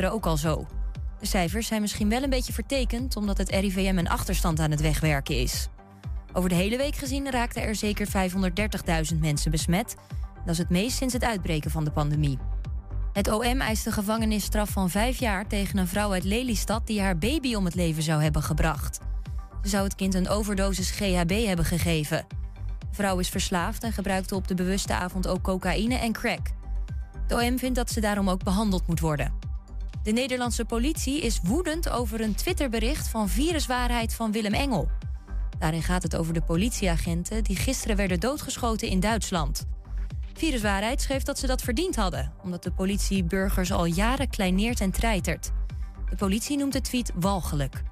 ook al zo. De cijfers zijn misschien wel een beetje vertekend omdat het RIVM een achterstand aan het wegwerken is. Over de hele week gezien raakten er zeker 530.000 mensen besmet. Dat is het meest sinds het uitbreken van de pandemie. Het OM eist een gevangenisstraf van vijf jaar tegen een vrouw uit Lelystad die haar baby om het leven zou hebben gebracht. Ze zou het kind een overdosis GHB hebben gegeven. De vrouw is verslaafd en gebruikte op de bewuste avond ook cocaïne en crack. De OM vindt dat ze daarom ook behandeld moet worden. De Nederlandse politie is woedend over een Twitterbericht van viruswaarheid van Willem Engel. Daarin gaat het over de politieagenten die gisteren werden doodgeschoten in Duitsland. Viruswaarheid schreef dat ze dat verdiend hadden, omdat de politie burgers al jaren kleineert en treitert. De politie noemt de tweet walgelijk.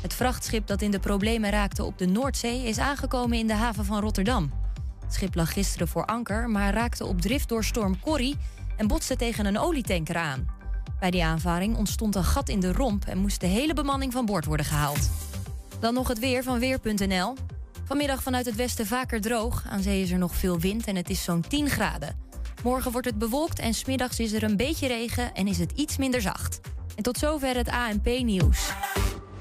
Het vrachtschip dat in de problemen raakte op de Noordzee is aangekomen in de haven van Rotterdam. Het schip lag gisteren voor anker, maar raakte op drift door storm Corrie en botste tegen een olietanker aan. Bij die aanvaring ontstond een gat in de romp en moest de hele bemanning van boord worden gehaald. Dan nog het weer van Weer.nl. Vanmiddag vanuit het westen vaker droog. Aan zee is er nog veel wind en het is zo'n 10 graden. Morgen wordt het bewolkt en smiddags is er een beetje regen en is het iets minder zacht. En tot zover het ANP-nieuws.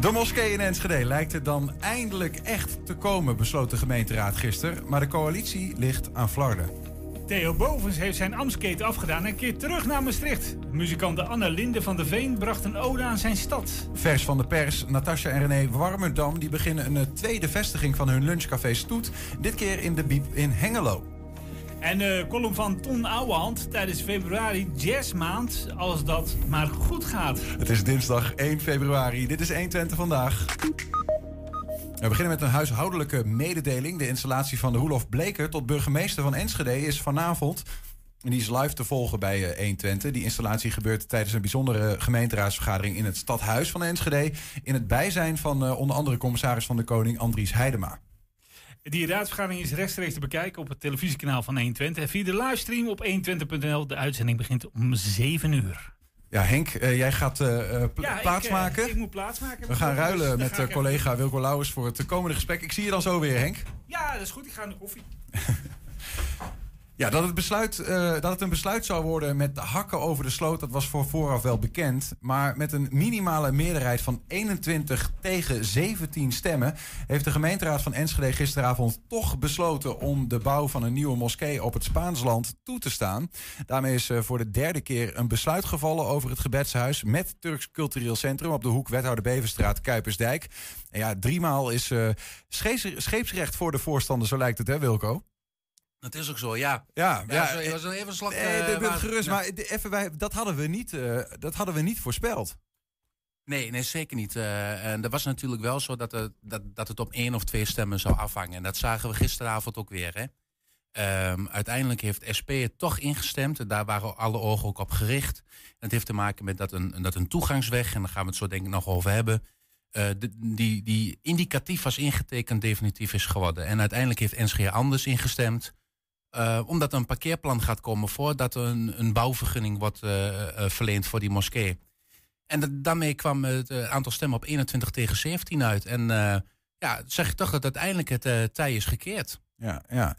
De moskee in Enschede lijkt het dan eindelijk echt te komen, besloot de gemeenteraad gisteren. Maar de coalitie ligt aan flarden. Theo Bovens heeft zijn ambtsketen afgedaan en keert terug naar Maastricht. Muzikante Anne Linde van de Veen bracht een ode aan zijn stad. Vers van de pers, Natasja en René Warmerdam die beginnen een eh, tweede vestiging van hun lunchcafé Stoet. Dit keer in de Biep in Hengelo. En de column van Ton Ouwehand tijdens februari jazzmaand, als dat maar goed gaat. Het is dinsdag 1 februari. Dit is 120 vandaag. We beginnen met een huishoudelijke mededeling. De installatie van de Roelof Bleker tot burgemeester van Enschede is vanavond. En die is live te volgen bij eh, 120. Die installatie gebeurt tijdens een bijzondere gemeenteraadsvergadering in het stadhuis van Enschede. In het bijzijn van eh, onder andere commissaris van de Koning Andries Heidema. Die raadsvergadering is rechtstreeks te bekijken op het televisiekanaal van 120. En via de livestream op 120.nl. De uitzending begint om 7 uur. Ja, Henk, eh, jij gaat eh, eh, ik, plaatsmaken. Ik, moet plaatsmaken. We gaan ruilen met even- collega Wilco Lauwers voor het komende gesprek. Ik zie je dan zo weer, Henk. Ja, dat is goed. Ik ga naar de koffie. Ja, dat het, besluit, eh, dat het een besluit zou worden met de hakken over de sloot, dat was voor vooraf wel bekend. Maar met een minimale meerderheid van 21 tegen 17 stemmen heeft de gemeenteraad van Enschede gisteravond toch besloten om de bouw van een nieuwe moskee op het Spaansland toe te staan. Daarmee is eh, voor de derde keer een besluit gevallen over het gebedshuis met Turks Cultureel Centrum op de hoek Wethouder Beverstraat Kuipersdijk. En ja, driemaal is scheeps- scheepsrecht voor de voorstander, zo lijkt het hè Wilco? Dat is ook zo, ja. Ja, Ja, ja, zo- was een even een slag... Nee, eh, bent waar- gerust, ja. maar even, wij, dat, hadden we niet, eh, dat hadden we niet voorspeld. Nee, nee, zeker niet. Eh, en dat was natuurlijk wel zo dat, het- dat, dat het op één of twee stemmen zou afhangen. En dat zagen we gisteravond ook weer. Hè? Ehm, uiteindelijk heeft SP het toch ingestemd. Daar waren alle ogen ook op gericht. En het heeft te maken met dat een, dat een toegangsweg, en daar gaan we het zo denk ik nog over hebben. eh, de- die, die indicatief was ingetekend definitief is geworden. En uiteindelijk heeft NSG anders ingestemd. Eh, omdat er een parkeerplan gaat komen voordat er een, een bouwvergunning wordt eh, eh, verleend voor die moskee. En daarmee kwam het aantal stemmen op 21 tegen 17 uit. En ja, zeg je toch dat uiteindelijk het tij is gekeerd. Ja, ja.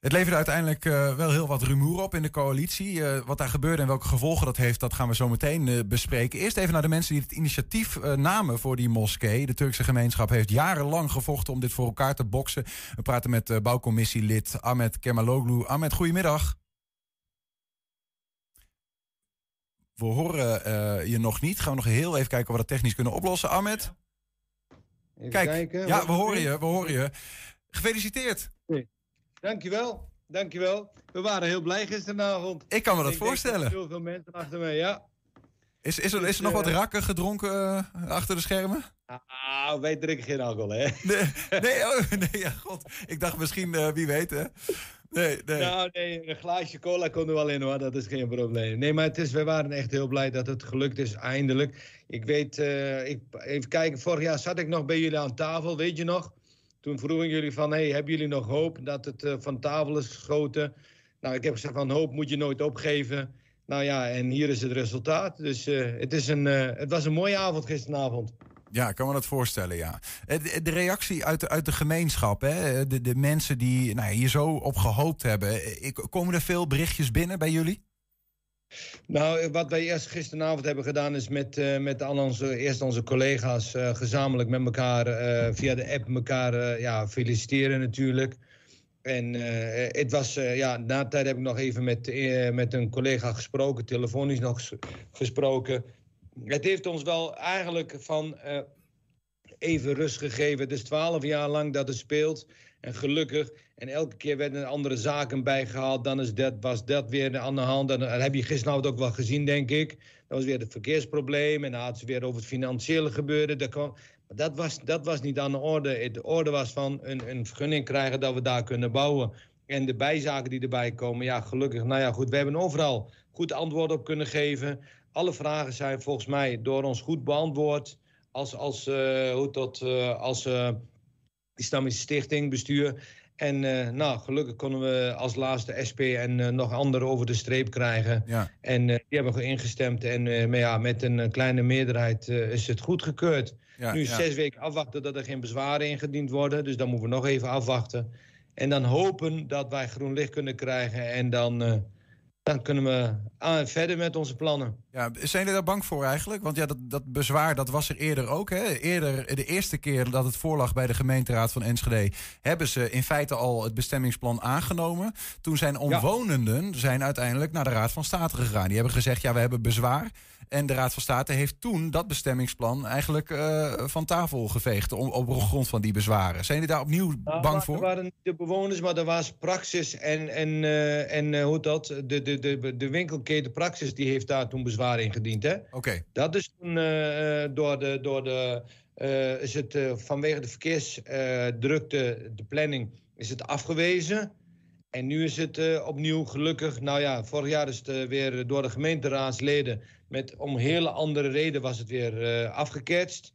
Het leverde uiteindelijk eh, wel heel wat rumoer op in de coalitie. Eh, wat daar gebeurde en welke gevolgen dat heeft, dat gaan we zo meteen eh, bespreken. Eerst even naar de mensen die het initiatief namen voor die moskee. De Turkse gemeenschap heeft jarenlang gevochten om dit voor elkaar te boksen. We praten met bouwcommissielid Ahmed Kemaloglu. Ahmed, goedemiddag. We horen je nog niet. Gaan we nog heel even kijken of we dat technisch kunnen oplossen. Ahmed? Even Kijk, kijken. ja, we horen je, we horen je. Gefeliciteerd. Dankjewel, dankjewel. We waren heel blij gisteravond. Ik kan me dat Ik voorstellen. Heel veel mensen achter mij, ja. Is, is, er, Dus, is er nog wat eh, rakken gedronken eh, achter de schermen? Ah, wij drinken geen alcohol, hè? Nee, nee, oh, nee ja, god. Ik dacht misschien, eh, wie weet, hè? Nee, nee. Nou, nee, een glaasje cola kon er wel in hoor, dat is geen probleem. Nee, maar het is, we waren echt heel blij dat het gelukt is, eindelijk. Ik weet, ik, even kijken, vorig jaar zat ik nog bij jullie aan tafel, weet je nog? Toen vroegen jullie van, hey, hebben jullie nog hoop dat het eh, van tafel is geschoten? Nou, ik heb gezegd van, hoop moet je nooit opgeven. Nou ja, en hier is het resultaat. Dus eh, het, is een, eh, het was een mooie avond gisteravond. Ja, ik kan me dat voorstellen, ja. De, reactie uit de, uit de gemeenschap, hè? De, de mensen die nou, hier zo op gehoopt hebben. Komen er veel berichtjes binnen bij jullie? Nou, wat wij eerst gisteravond hebben gedaan is met, eh, met al onze, eerst onze collega's eh, gezamenlijk met elkaar eh, via de app elkaar ja, feliciteren natuurlijk. En het was, ja, na tijd heb ik nog even met, met een collega gesproken, telefonisch nog ges- gesproken. Het heeft ons wel eigenlijk van even rust gegeven. Het is twaalf jaar lang dat het speelt. En gelukkig. En elke keer werden er andere zaken bijgehaald. Dan is dat, was dat weer aan de hand. Dat heb je gisteravond ook wel gezien, denk ik. Dat was weer het verkeersprobleem. En dan had ze weer over het financiële gebeuren. Dat, maar dat, was, dat was niet aan de orde. De orde was van een, een vergunning krijgen dat we daar kunnen bouwen. En de bijzaken die erbij komen, ja, gelukkig. Nou ja, goed, we hebben overal goed antwoord op kunnen geven. Alle vragen zijn volgens mij door ons goed beantwoord. Als, als, eh, hoe tot, eh, als eh, Islamische Stichting, bestuur. En eh, nou, gelukkig konden we als laatste SP en eh, nog anderen over de streep krijgen. Ja. En eh, die hebben ingestemd. En maar ja, met een kleine meerderheid is het goedgekeurd. Ja, nu ja. zes weken afwachten dat er geen bezwaren ingediend worden. Dus dan moeten we nog even afwachten. En dan hopen dat wij groen licht kunnen krijgen. En dan, dan kunnen we verder met onze plannen. Ja, zijn jullie daar bang voor eigenlijk? Want ja, dat, dat bezwaar dat was er eerder ook. Hè? Eerder, de eerste keer dat het voorlag bij de gemeenteraad van Enschede... hebben ze in feite al het bestemmingsplan aangenomen. Toen zijn omwonenden zijn uiteindelijk naar de Raad van State gegaan. Die hebben gezegd, ja, we hebben bezwaar. En de Raad van State heeft toen dat bestemmingsplan eigenlijk eh, van tafel geveegd... Om, op grond van die bezwaren. Zijn jullie daar opnieuw Nou, bang maar voor? Er waren niet de bewoners, maar er was Praxis en, en, eh, en eh, hoe dat? De, de, de, de winkelketen Praxis die heeft daar toen bezwaar ingediend. hè? Oké. Dat is toen eh, eh, door de. Door de eh, is het, vanwege de verkeersdrukte, de planning, is het afgewezen. En nu is het opnieuw gelukkig. Nou ja, vorig jaar is het weer door de gemeenteraadsleden. Met, om hele andere reden was het weer afgeketst.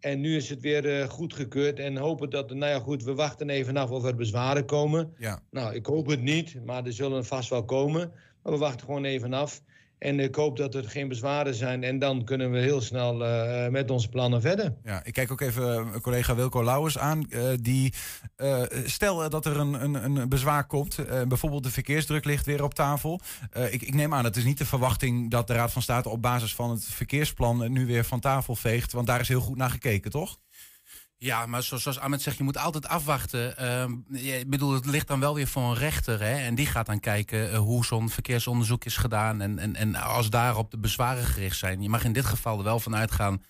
En nu is het weer eh, goedgekeurd. En hopen dat. Nou ja, goed, we wachten even af of er bezwaren komen. Ja. Nou, ik hoop het niet, maar er zullen vast wel komen. We wachten gewoon even af. En ik hoop dat er geen bezwaren zijn. En dan kunnen we heel snel eh, met onze plannen verder. Ja, ik kijk ook even eh, collega Wilco Lauwers aan. eh, die, eh, stel dat er een, een, een bezwaar komt, eh, bijvoorbeeld de verkeersdruk ligt weer op tafel. Eh, ik, ik neem aan, het is niet de verwachting dat de Raad van State op basis van het verkeersplan eh, nu weer van tafel veegt. Want daar is heel goed naar gekeken, toch? Ja, maar zo- zoals Ahmed zegt, je moet altijd afwachten. Ehm, ik bedoel, het ligt dan wel weer voor een rechter. Hè? En die gaat dan kijken eh, hoe zo'n verkeersonderzoek is gedaan. En, en, en als daarop de bezwaren gericht zijn. Je mag in dit geval er wel van uitgaan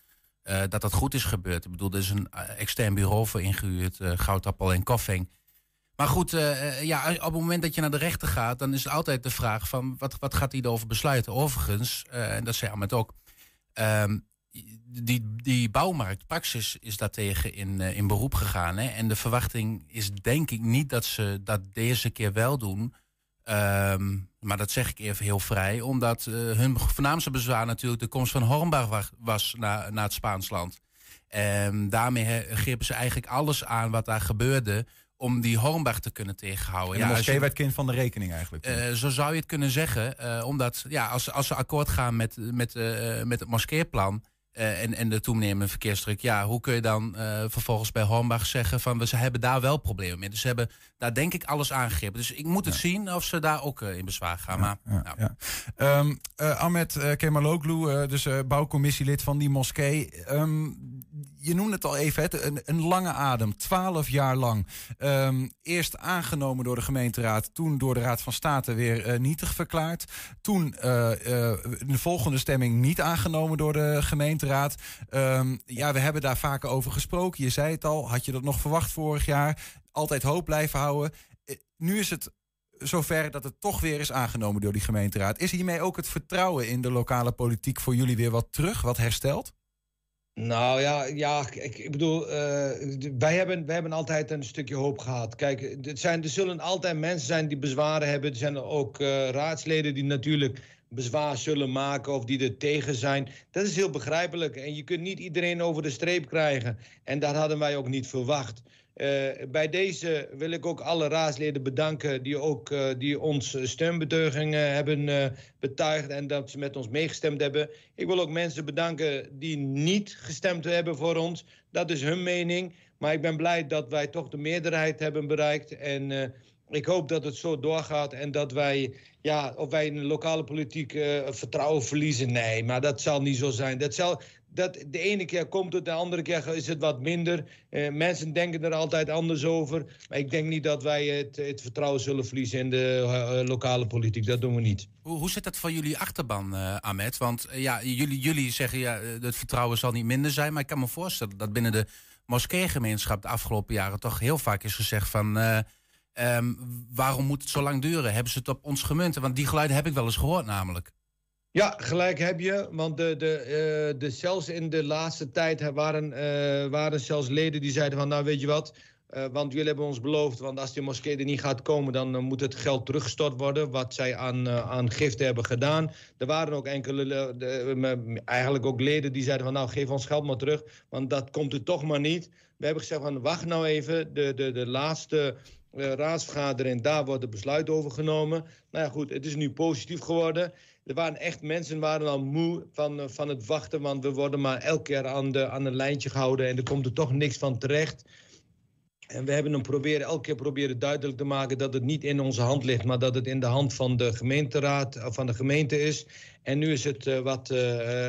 eh, dat dat goed is gebeurd. Ik bedoel, er is een eh, extern bureau voor ingehuurd. eh, Goudappel en Koffing. Maar goed, ja, op het moment dat je naar de rechter gaat... dan is het altijd de vraag van wat, wat gaat hij erover besluiten? Overigens, en dat zei Ahmed ook... ehm, die, die bouwmarkt, Praxis, is daartegen in, eh, in beroep gegaan. Hè? En de verwachting is denk ik niet dat ze dat deze keer wel doen. Ehm, maar dat zeg ik even heel vrij. Omdat eh, hun voornaamste bezwaar natuurlijk de komst van Hornbach wa- was naar, naar het Spaans land. En daarmee he- grepen ze eigenlijk alles aan wat daar gebeurde... om die Hornbach te kunnen tegenhouden. En de moskee je- werd kind van de rekening eigenlijk. eh, zo zou je het kunnen zeggen. omdat ja, als, als ze akkoord gaan met, met, met het moskeerplan. Eh, en, en de toenemende verkeersdruk. Ja, hoe kun je dan eh, vervolgens bij Hornbach zeggen van we ze hebben daar wel problemen mee. Dus ze hebben daar denk ik alles aangegrepen. Dus ik moet het zien of ze daar ook eh, in bezwaar gaan. maar, Ja, ja. Ehm, eh, Ahmed uh, Kemaloglu, dus bouwcommissielid van die moskee. Ehm, je noemde het al even, een, een lange adem, twaalf jaar lang. Ehm, eerst aangenomen door de gemeenteraad, toen door de Raad van State weer uh, nietig verklaard. Toen uh, de volgende stemming niet aangenomen door de gemeenteraad. Um, ja, we hebben daar vaker over gesproken. Je zei het al, had je dat nog verwacht vorig jaar? Altijd hoop blijven houden. nu is het zover dat het toch weer is aangenomen door die gemeenteraad. Is hiermee ook het vertrouwen in de lokale politiek voor jullie weer wat terug, wat hersteld? Nou ja, ja ik, ik bedoel, uh, wij, hebben, wij hebben altijd een stukje hoop gehad. Kijk, het zijn, er zullen altijd mensen zijn die bezwaren hebben. Er zijn ook uh, raadsleden die natuurlijk bezwaar zullen maken of die er tegen zijn. Dat is heel begrijpelijk. En je kunt niet iedereen over de streep krijgen. En dat hadden wij ook niet verwacht. Uh, bij deze wil ik ook alle raadsleden bedanken die, ook, uh, die ons steunbetuigingen hebben uh, betuigd en dat ze met ons meegestemd hebben. Ik wil ook mensen bedanken die niet gestemd hebben voor ons. Dat is hun mening. Maar ik ben blij dat wij toch de meerderheid hebben bereikt. En ik hoop dat het zo doorgaat en dat wij, ja, of wij in de lokale politiek vertrouwen verliezen. Nee, maar dat zal niet zo zijn. Dat zal, dat de ene keer komt het, de andere keer is het wat minder. Uh, mensen denken er altijd anders over. Maar ik denk niet dat wij het, het vertrouwen zullen verliezen in de uh, lokale politiek. Dat doen we niet. Hoe, hoe zit dat voor jullie achterban, uh, Ahmed? Want ja, jullie, jullie zeggen ja, het vertrouwen zal niet minder zijn. Maar ik kan me voorstellen dat binnen de moskeegemeenschap de afgelopen jaren toch heel vaak is gezegd van. Um, waarom moet het zo lang duren? Hebben ze het op ons gemunt? Want die geluiden heb ik wel eens gehoord namelijk. Ja, gelijk heb je. Want de, de, uh, de, zelfs in de laatste tijd waren, uh, waren zelfs leden die zeiden van... nou, weet je wat, uh, want jullie hebben ons beloofd... want als die moskee er niet gaat komen... dan moet het geld teruggestort worden... wat zij aan, aan giften hebben gedaan. Er waren ook enkele, de, eigenlijk ook leden die zeiden van... nou, geef ons geld maar terug, want dat komt er toch maar niet. We hebben gezegd van, wacht nou even, de, de, de laatste... Uh, raadsvergadering, daar wordt het besluit over genomen. Nou ja, goed, het is nu positief geworden. Er waren echt mensen waren al moe van, van het wachten, want we worden maar elke keer aan, de, aan een lijntje gehouden en er komt er toch niks van terecht. En we hebben hem proberen, elke keer proberen duidelijk te maken dat het niet in onze hand ligt, maar dat het in de hand van de gemeenteraad of van de gemeente is. En nu is het uh, wat,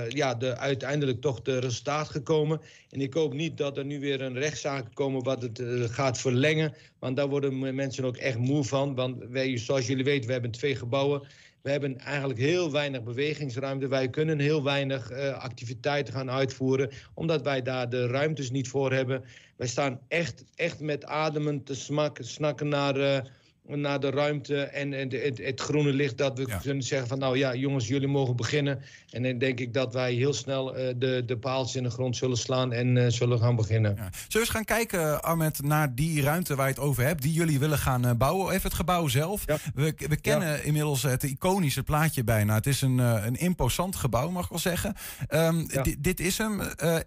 ja, de, uiteindelijk toch de resultaat gekomen. En ik hoop niet dat er nu weer een rechtszaak komen wat het gaat verlengen. Want daar worden mensen ook echt moe van. Want wij, zoals jullie weten, we hebben twee gebouwen. We hebben eigenlijk heel weinig bewegingsruimte. Wij kunnen heel weinig uh, activiteiten gaan uitvoeren, omdat wij daar de ruimtes niet voor hebben. Wij staan echt, echt met ademen te smakken, snakken naar, uh, naar de ruimte en, en de, het, het, groene licht. Dat we ja. kunnen zeggen van nou ja, jongens, jullie mogen beginnen. En dan denk ik dat wij heel snel uh, de, de paaltjes in de grond zullen slaan en uh, zullen gaan beginnen. Ja. Zullen we eens gaan kijken, Armet, naar die ruimte waar je het over hebt, die jullie willen gaan uh, bouwen? Even het gebouw zelf. Ja. We, we kennen inmiddels het iconische plaatje bijna. Het is een, een imposant gebouw, mag ik wel zeggen. Um, dit is hem.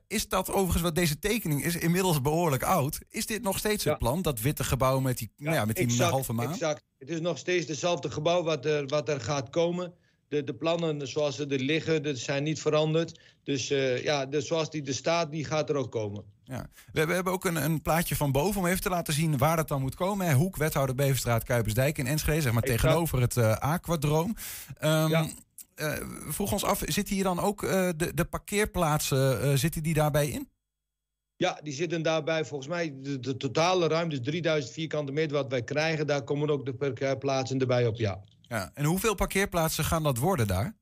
is dat overigens, wat deze tekening is, inmiddels behoorlijk oud. Is dit nog steeds het plan, dat witte gebouw met die, nou ja, met die halve maan? Exact. Het is nog steeds hetzelfde gebouw wat er, wat er gaat komen. De, de, plannen zoals ze er liggen, dat zijn niet veranderd. Dus uh, ja, de, zoals die er staat, die gaat er ook komen. Ja. We, we hebben ook een, een, plaatje van boven om even te laten zien waar dat dan moet komen. Hè. Hoek, wethouder Beverstraat, Kuipersdijk in Enschede, zeg maar exact. tegenover het uh, aquadroom. Um, ja. uh, we vroegen ons af, zitten hier dan ook de, de parkeerplaatsen, zitten die daarbij in? Ja, die zitten daarbij. Volgens mij de, de totale ruimte, dus 3000 vierkante meter wat wij krijgen, daar komen ook de parkeerplaatsen erbij op, ja. Ja, en hoeveel parkeerplaatsen gaan dat worden daar?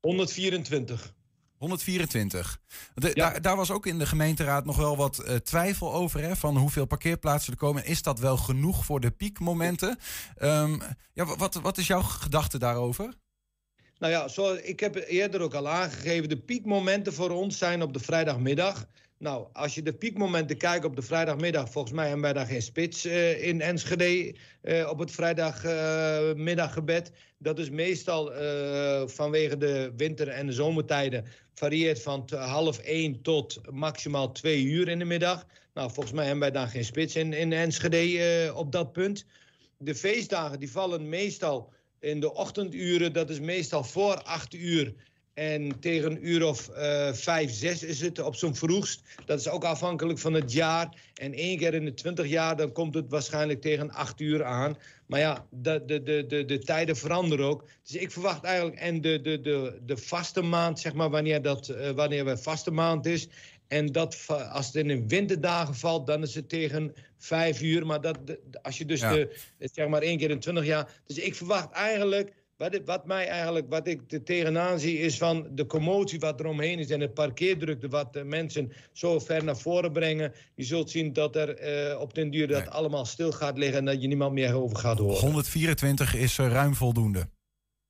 124. 124. De, ja. daar, daar, was ook in de gemeenteraad nog wel wat uh, twijfel over. Hè, van hoeveel parkeerplaatsen er komen. Is dat wel genoeg voor de piekmomenten? Um, ja, wat, wat is jouw gedachte daarover? Nou ja, zo, ik heb eerder ook al aangegeven. De piekmomenten voor ons zijn op de vrijdagmiddag. Nou, als je de piekmomenten kijkt op de vrijdagmiddag, volgens mij hebben wij daar geen spits uh, in Enschede uh, op het vrijdagmiddaggebed. Dat is meestal vanwege de winter- en de zomertijden varieert van half één tot maximaal twee uur in de middag. Nou, volgens mij hebben wij daar geen spits in, in Enschede op dat punt. De feestdagen die vallen meestal in de ochtenduren, dat is meestal voor acht uur. En tegen een uur of uh, vijf, zes is het op zo'n vroegst. Dat is ook afhankelijk van het jaar. En één keer in de twintig jaar, dan komt het waarschijnlijk tegen acht uur aan. Maar ja, de, de, de, de, de tijden veranderen ook. Dus ik verwacht eigenlijk... En de, de, de, de vaste maand, zeg maar, wanneer, dat, uh, wanneer we vaste maand is... En dat, als het in de winterdagen valt, dan is het tegen vijf uur. Maar dat, als je dus Ja. de, zeg maar één keer in twintig jaar. Dus ik verwacht eigenlijk, wat, wat mij eigenlijk, wat ik er tegenaan zie, is van de commotie wat er omheen is en de parkeerdrukte wat de mensen zo ver naar voren brengen. Je zult zien dat er eh, op den duur dat Nee. allemaal stil gaat liggen en dat je niemand meer over gaat horen. 124 is eh, ruim voldoende.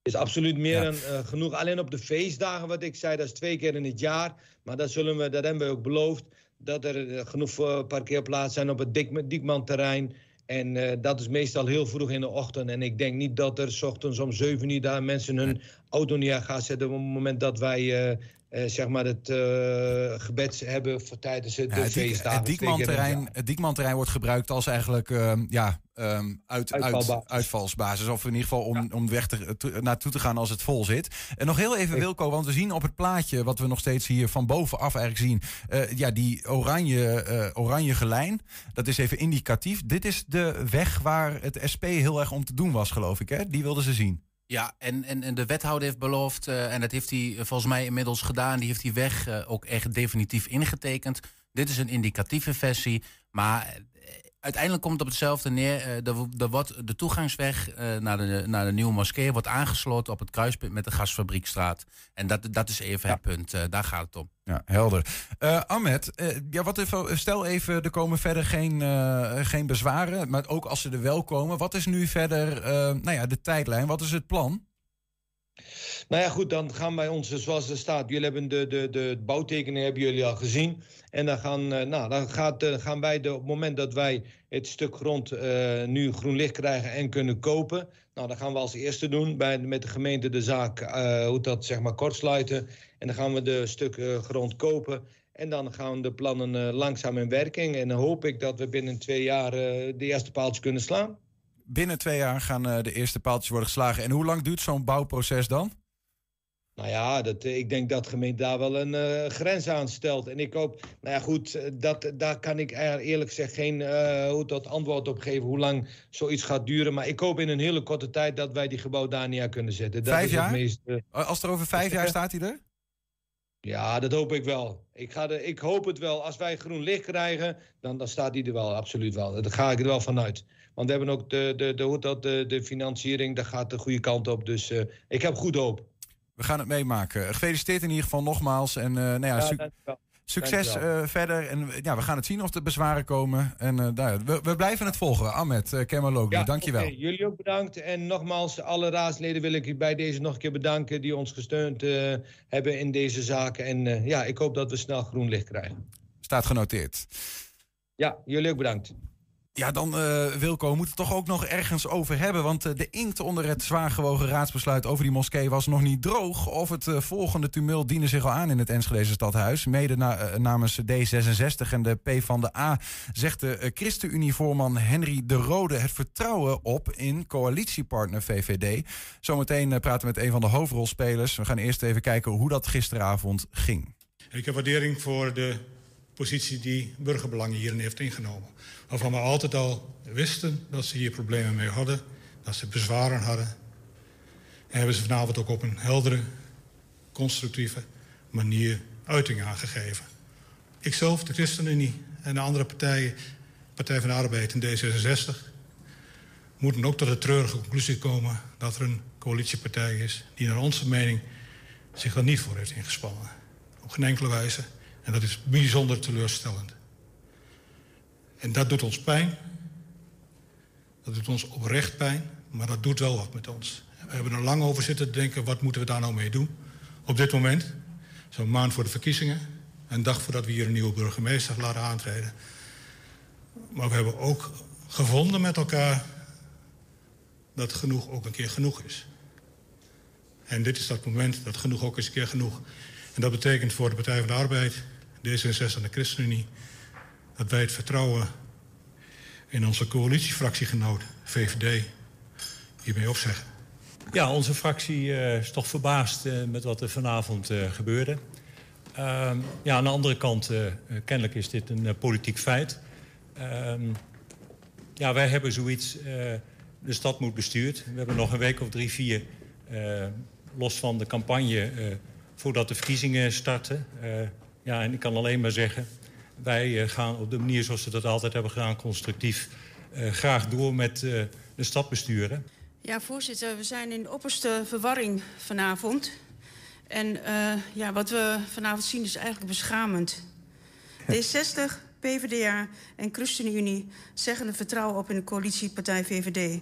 is absoluut meer Ja. dan eh, genoeg. Alleen op de feestdagen, wat ik zei, dat is twee keer in het jaar. Maar dat, zullen we, dat hebben we ook beloofd. Dat er genoeg parkeerplaatsen zijn op het Dik Diekman-terrein. En eh, dat is meestal heel vroeg in de ochtend. En ik denk niet dat er s ochtends om 7 uur daar mensen hun auto neer gaan zetten. op het moment dat wij eh, eh, zeg maar het eh, gebed hebben voor tijdens het, Ja, feestdagen. het Diekmanterrein, wordt gebruikt als eigenlijk ehm, ja, ehm, uit, uit, uitvalsbasis. Of in ieder geval om, om weg te, naartoe te gaan als het vol zit. En nog heel even Wilco, want we zien op het plaatje... wat we nog steeds hier van bovenaf eigenlijk zien... eh, ja, die oranje, oranje gelijn, dat is even indicatief. Dit is de weg waar het SP heel erg om te doen was, geloof ik. Hè? Die wilden ze zien. Ja, en, en, en de wethouder heeft beloofd, eh, en dat heeft hij eh, volgens mij inmiddels gedaan, die heeft die weg eh, ook echt definitief ingetekend. Dit is een indicatieve versie, maar uiteindelijk komt het op hetzelfde neer. Wo- er wordt de toegangsweg naar, de, naar de nieuwe moskee wordt aangesloten op het kruispunt met de gasfabriekstraat. En dat, dat is even het punt, daar gaat het om. Ja, helder. Eh Ahmed, eh, ja, wat stel even, er komen verder geen, eh, geen bezwaren. Maar ook als ze er wel komen, wat is nu verder nou ja, de tijdlijn? Wat is het plan? Nou ja, goed, dan gaan wij ons, zoals er staat, jullie hebben de, de, de bouwtekeningen hebben jullie al gezien. En dan gaan, eh, nou, dan gaat, eh, gaan wij, op het moment dat wij het stuk grond eh, nu groen licht krijgen en kunnen kopen. Nou, dan gaan we als eerste doen bij, met de gemeente de zaak, hoe dat zeg maar kortsluiten. En dan gaan we de stuk eh, grond kopen. En dan gaan de plannen langzaam in werking. En dan hoop ik dat we binnen twee jaar de eerste paaltjes kunnen slaan. Binnen twee jaar gaan de eerste paaltjes worden geslagen. En hoe lang duurt zo'n bouwproces dan? Nou ja, dat, eh, ik denk dat de gemeente daar wel een eh, grens aan stelt. En ik hoop, nou ja goed, eh, dat, daar kan ik eerlijk gezegd geen hoe dat antwoord op geven hoe lang zoiets gaat duren. Maar ik hoop in een hele korte tijd dat wij die gebouw daar neer kunnen zetten. Dat Vijf is jaar? Het meest, Als er over vijf jaar staat hij er? ja, dat hoop ik wel. Ik, ga de, ik hoop het wel. Als wij groen licht krijgen, dan, dan staat die er wel, absoluut wel. Daar ga ik er wel vanuit. Want we hebben ook de, de, de, hoe dat, de, de financiering, daar gaat de goede kant op. Dus ik heb goed hoop. We gaan het meemaken. Gefeliciteerd in ieder geval nogmaals. En eh, nou ja, Ja, su- succes eh, verder. En ja, we gaan het zien of er bezwaren komen. En eh, ja, we, we blijven het volgen. Ahmed uh, Kemaloglu, dankjewel. jullie ook bedankt. En nogmaals, alle raadsleden wil ik u bij deze nog een keer bedanken... die ons gesteund hebben in deze zaken. En ja, ik hoop dat we snel groen licht krijgen. Staat genoteerd. Ja, jullie ook bedankt. Ja, dan uh, Wilco, we het toch ook nog ergens over hebben. Want uh, de inkt onder het zwaar gewogen raadsbesluit over die moskee was nog niet droog. Of het uh, volgende tumult diende zich al aan in het Enschedeze stadhuis. Mede na, namens D66 en de P van de A zegt de ChristenUnie-voorman Henry de Rode het vertrouwen op in coalitiepartner VVD. Zometeen praten we met een van de hoofdrolspelers. We gaan eerst even kijken hoe dat gisteravond ging. Ik heb waardering voor de positie die burgerbelangen hierin heeft ingenomen. Waarvan we altijd al wisten dat ze hier problemen mee hadden, dat ze bezwaren hadden. En hebben ze vanavond ook op een heldere, constructieve manier uiting aangegeven. Ikzelf, de ChristenUnie en de andere partijen, Partij van de Arbeid en D66, moeten ook tot de treurige conclusie komen dat er een coalitiepartij is die naar onze mening zich er niet voor heeft ingespannen. Op geen enkele wijze. En dat is bijzonder teleurstellend. En dat doet ons pijn. Dat doet ons oprecht pijn. Maar dat doet wel wat met ons. We hebben er lang over zitten te denken, wat moeten we daar nou mee doen? Op dit moment, zo'n maand voor de verkiezingen... een dag voordat we hier een nieuwe burgemeester laten aantreden. Maar we hebben ook gevonden met elkaar... dat genoeg ook een keer genoeg is. En dit is dat moment dat genoeg ook eens een keer genoeg. En dat betekent voor de Partij van de Arbeid, D66 en de ChristenUnie... dat wij het vertrouwen in onze coalitiefractiegenoot VVD hiermee opzeggen. Ja, onze fractie uh, is toch verbaasd uh, met wat er vanavond uh, gebeurde. Ehm, ja, aan de andere kant, kennelijk is dit een politiek feit. Ehm, ja, wij hebben zoiets, de stad moet bestuurd. We hebben nog een week of drie, vier, los van de campagne... voordat de verkiezingen starten. Ja, en ik kan alleen maar zeggen... wij eh, gaan op de manier zoals we dat altijd hebben gedaan, constructief... Uh, graag door met uh, de stad besturen. Ja, voorzitter, we zijn in opperste verwarring vanavond. En uh, ja, wat we vanavond zien is eigenlijk beschamend. D60, PvdA en ChristenUnie zeggen het vertrouwen op in de coalitiepartij VVD.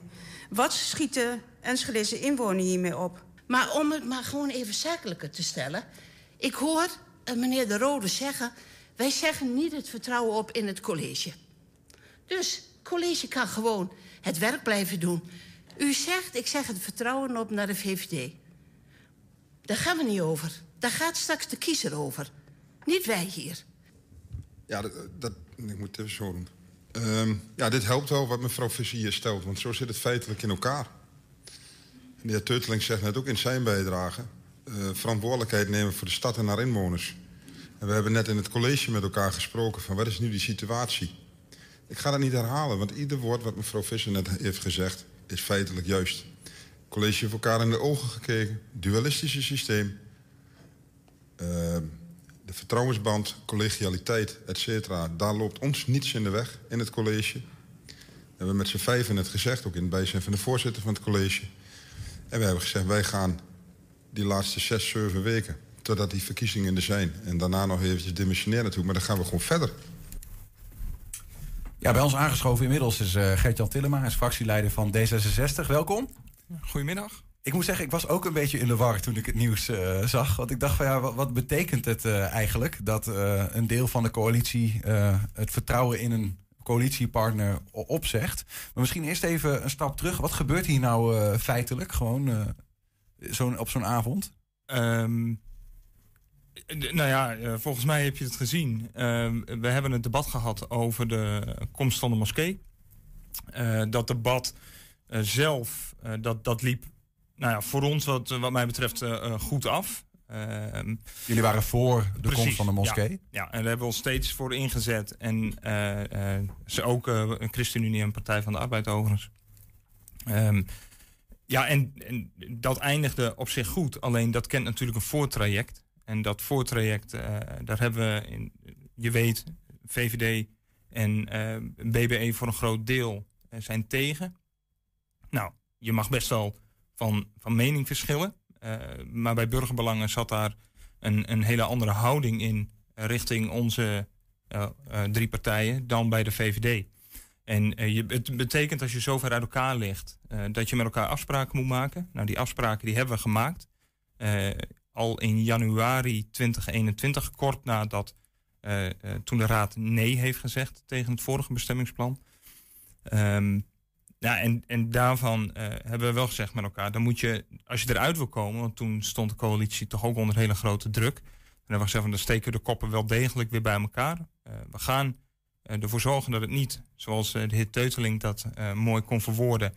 Wat schiet de Enschedeze inwoner hiermee op? Maar om het maar gewoon even zakelijker te stellen. Ik hoor meneer De Rode zeggen... wij zeggen niet het vertrouwen op in het college. Dus het college kan gewoon het werk blijven doen. U zegt, ik zeg het vertrouwen op naar de VVD. Daar gaan we niet over. Daar gaat straks de kiezer over. Niet wij hier. Ja, dat, dat ik moet even zo doen. Um, ja, dit helpt wel wat mevrouw Visser hier stelt, want zo zit het feitelijk in elkaar. En de heer zegt net ook in zijn bijdrage... Uh, verantwoordelijkheid nemen voor de stad en haar inwoners. En we hebben net in het college met elkaar gesproken van wat is nu die situatie. Ik ga dat niet herhalen, want ieder woord wat mevrouw Visser net heeft gezegd... is feitelijk juist. Het college heeft elkaar in de ogen gekeken. Dualistische systeem. Uh, de vertrouwensband, collegialiteit, et cetera... daar loopt ons niets in de weg in het college. We hebben met z'n vijven het gezegd, ook in het bijzijn van de voorzitter van het college. En we hebben gezegd, wij gaan die laatste zes, zeven weken... totdat die verkiezingen er zijn. En daarna nog eventjes dimensionair naartoe. Maar dan gaan we gewoon verder. Ja, bij ons aangeschoven inmiddels is uh, Gert-Jan Tillema, hij is fractieleider van D66. Welkom. Goedemiddag. Ik moet zeggen, ik was ook een beetje in de war toen ik het nieuws uh, zag. Want ik dacht van ja, wat, wat betekent het uh, eigenlijk dat uh, een deel van de coalitie het vertrouwen in een coalitiepartner opzegt? Maar misschien eerst even een stap terug. Wat gebeurt hier nou feitelijk gewoon zo op zo'n avond? Um, nou ja, volgens mij heb je het gezien. we hebben een debat gehad over de komst van de moskee. dat debat zelf, dat, dat liep nou ja, voor ons wat, wat mij betreft goed af. Uh, Jullie waren voor de precies, komst van de moskee? Ja, ja, en daar hebben we ons steeds voor ingezet. En uh, ze ook een ChristenUnie en Partij van de Arbeid overigens. Um, ja, en, en, dat eindigde op zich goed. Alleen dat kent natuurlijk een voortraject. En dat voortraject, daar hebben we, in, je weet, VVD en BBE voor een groot deel zijn tegen. Nou, je mag best wel van, van mening verschillen. Uh, maar bij burgerbelangen zat daar een, een hele andere houding in richting onze uh, uh, drie partijen dan bij de VVD. En je, het betekent als je zo ver uit elkaar ligt dat je met elkaar afspraken moet maken. Nou, die afspraken die hebben we gemaakt. al in januari 2021, kort nadat toen de Raad nee heeft gezegd tegen het vorige bestemmingsplan. Um, ja, en, en daarvan hebben we wel gezegd met elkaar, dan moet je, als je eruit wil komen, want toen stond de coalitie toch ook onder hele grote druk. En dan hebben we gezegd, van, dan steken we de koppen wel degelijk weer bij elkaar. We gaan ervoor zorgen dat het niet, zoals de heer Teuteling dat mooi kon verwoorden,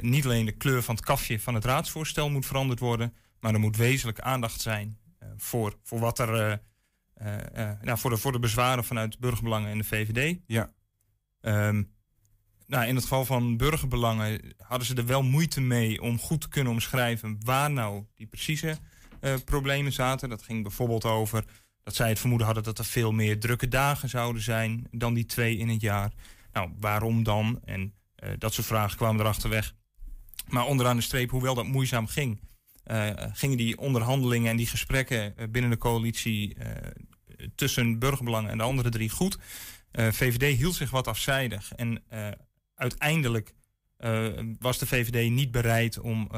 niet alleen de kleur van het kafje van het raadsvoorstel moet veranderd worden, maar er moet wezenlijk aandacht zijn voor, voor wat er, nou, voor, de, voor de bezwaren vanuit burgerbelangen en de VVD. Ja. Um, nou, in het geval van burgerbelangen hadden ze er wel moeite mee om goed te kunnen omschrijven waar nou die precieze uh, problemen zaten. Dat ging bijvoorbeeld over dat zij het vermoeden hadden dat er veel meer drukke dagen zouden zijn dan die twee in het jaar. Nou, waarom dan? En uh, dat soort vragen kwamen erachter weg. Maar onderaan de streep, hoewel dat moeizaam ging, uh, gingen die onderhandelingen en die gesprekken binnen de coalitie tussen burgerbelangen en de andere drie goed. VVD hield zich wat afzijdig en uiteindelijk was de VVD niet bereid om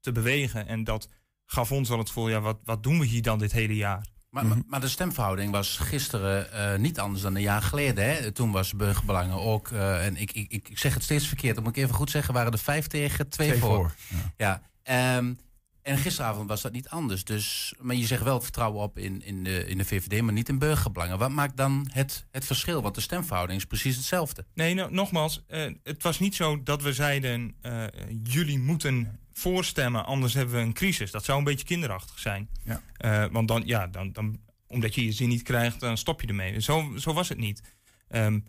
te bewegen. En dat gaf ons wel het ja, wat, wat doen we hier dan dit hele jaar? Maar, mm -hmm. maar de stemverhouding was gisteren uh, niet anders dan een jaar geleden. Hè? Toen was burgerbelangen ook, en ik, ik, ik zeg het steeds verkeerd, dat moet ik even goed zeggen, waren er vijf tegen, twee, twee voor. voor. Ja. ja um, en gisteravond was dat niet anders. Dus, maar je zegt wel het vertrouwen op in, in, de, in de VVD, maar niet in burgerbelangen. Wat maakt dan het, het verschil? Want de stemverhouding is precies hetzelfde. Nee, nou, nogmaals, uh, het was niet zo dat we zeiden: uh, jullie moeten voorstemmen, anders hebben we een crisis. Dat zou een beetje kinderachtig zijn. Ja. Uh, want dan, ja, dan, dan, omdat je je zin niet krijgt, dan stop je ermee. Zo, zo was het niet. Um,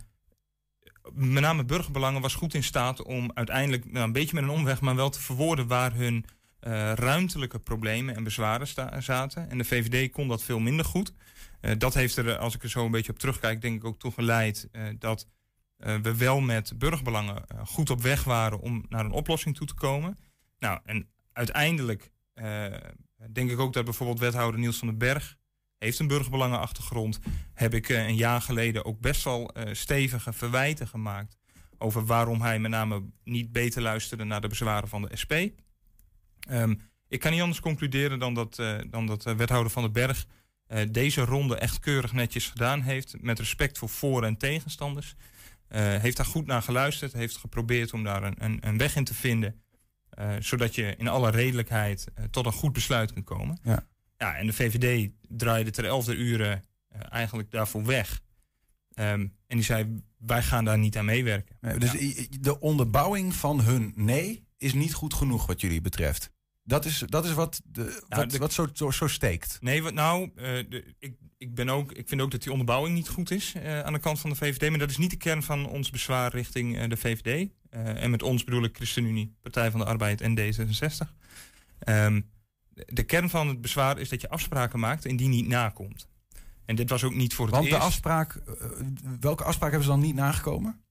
met name burgerbelangen was goed in staat om uiteindelijk nou, een beetje met een omweg, maar wel te verwoorden waar hun eh, ruimtelijke problemen en bezwaren sta- zaten. En de VVD kon dat veel minder goed. Eh, dat heeft er, als ik er zo een beetje op terugkijk, denk ik ook toe geleid eh, dat eh, we wel met burgerbelangen eh, goed op weg waren om naar een oplossing toe te komen. Nou, en uiteindelijk eh, denk ik ook dat bijvoorbeeld wethouder Niels van den Berg heeft een burgerbelangenachtergrond. Heb ik eh, een jaar geleden ook best wel eh, stevige verwijten gemaakt over waarom hij met name niet beter luisterde naar de bezwaren van de SP. Ehm, ik kan niet anders concluderen dan dat, dan dat wethouder van den Berg deze ronde echt keurig netjes gedaan heeft. Met respect voor voor- en tegenstanders. Heeft daar goed naar geluisterd. Heeft geprobeerd om daar een, een, een weg in te vinden. Eh, zodat je in alle redelijkheid eh, tot een goed besluit kunt komen. Ja. Ja, en de VVD draaide ter elfde uren eh, eigenlijk daarvoor weg. Ehm, en die zei, wij gaan daar niet aan meewerken. Nee, dus de onderbouwing van hun nee is niet goed genoeg wat jullie betreft. Dat is, dat is wat, de, wat, de- wat zo, zo, zo steekt. Nee, wat nou, de, ik, ik, ben ook, ik vind ook dat die onderbouwing niet goed is aan de kant van de VVD. Maar dat is niet de kern van ons bezwaar richting de VVD. Eh, en met ons bedoel ik ChristenUnie, Partij van de Arbeid en D66. Ehm, de- kern van het bezwaar is dat je afspraken maakt en die niet nakomt. En dit was ook niet voor het Want de eerst. afspraak, eh, welke afspraak hebben ze dan niet nagekomen?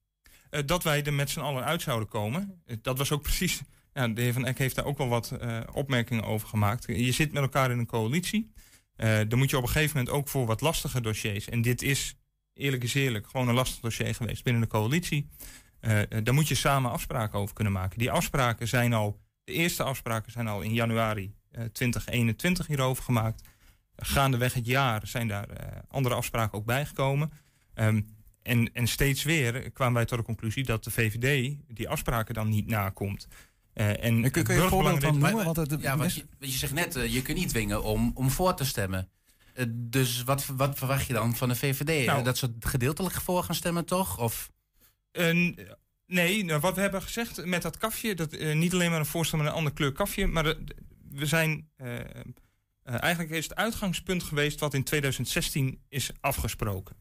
Eh, dat wij er met z'n allen uit zouden komen. Dat was ook precies. Ja, de heer Van Eck heeft daar ook wel wat opmerkingen over gemaakt. Je zit met elkaar in een coalitie. Eh, dan moet je op een gegeven moment ook voor wat lastige dossiers. En dit is, eerlijk is eerlijk, gewoon een lastig dossier geweest binnen de coalitie. Eh, eh, daar moet je samen afspraken over kunnen maken. Die afspraken zijn al, de eerste afspraken zijn al in januari eh, 2021 hierover gemaakt. Gaandeweg het jaar zijn daar eh, andere afspraken ook bijgekomen. Ehm, en, en steeds weer kwamen wij tot de conclusie dat de VVD die afspraken dan niet nakomt. Eh, en kun je een voorbeeld van noemen? Want het, Ja, want je, zegt net, eh, je kunt niet dwingen om, om voor te stemmen. Eh, dus wat, wat verwacht je dan van de VVD? Nou- Eh, dat ze gedeeltelijk voor gaan stemmen, toch? Of... Nee, nou, wat we hebben gezegd met dat kafje, dat eh, niet alleen maar een voorstel met een andere kleur kafje, maar de- we zijn. eh, eh, eigenlijk is het uitgangspunt geweest wat in 2016 is afgesproken.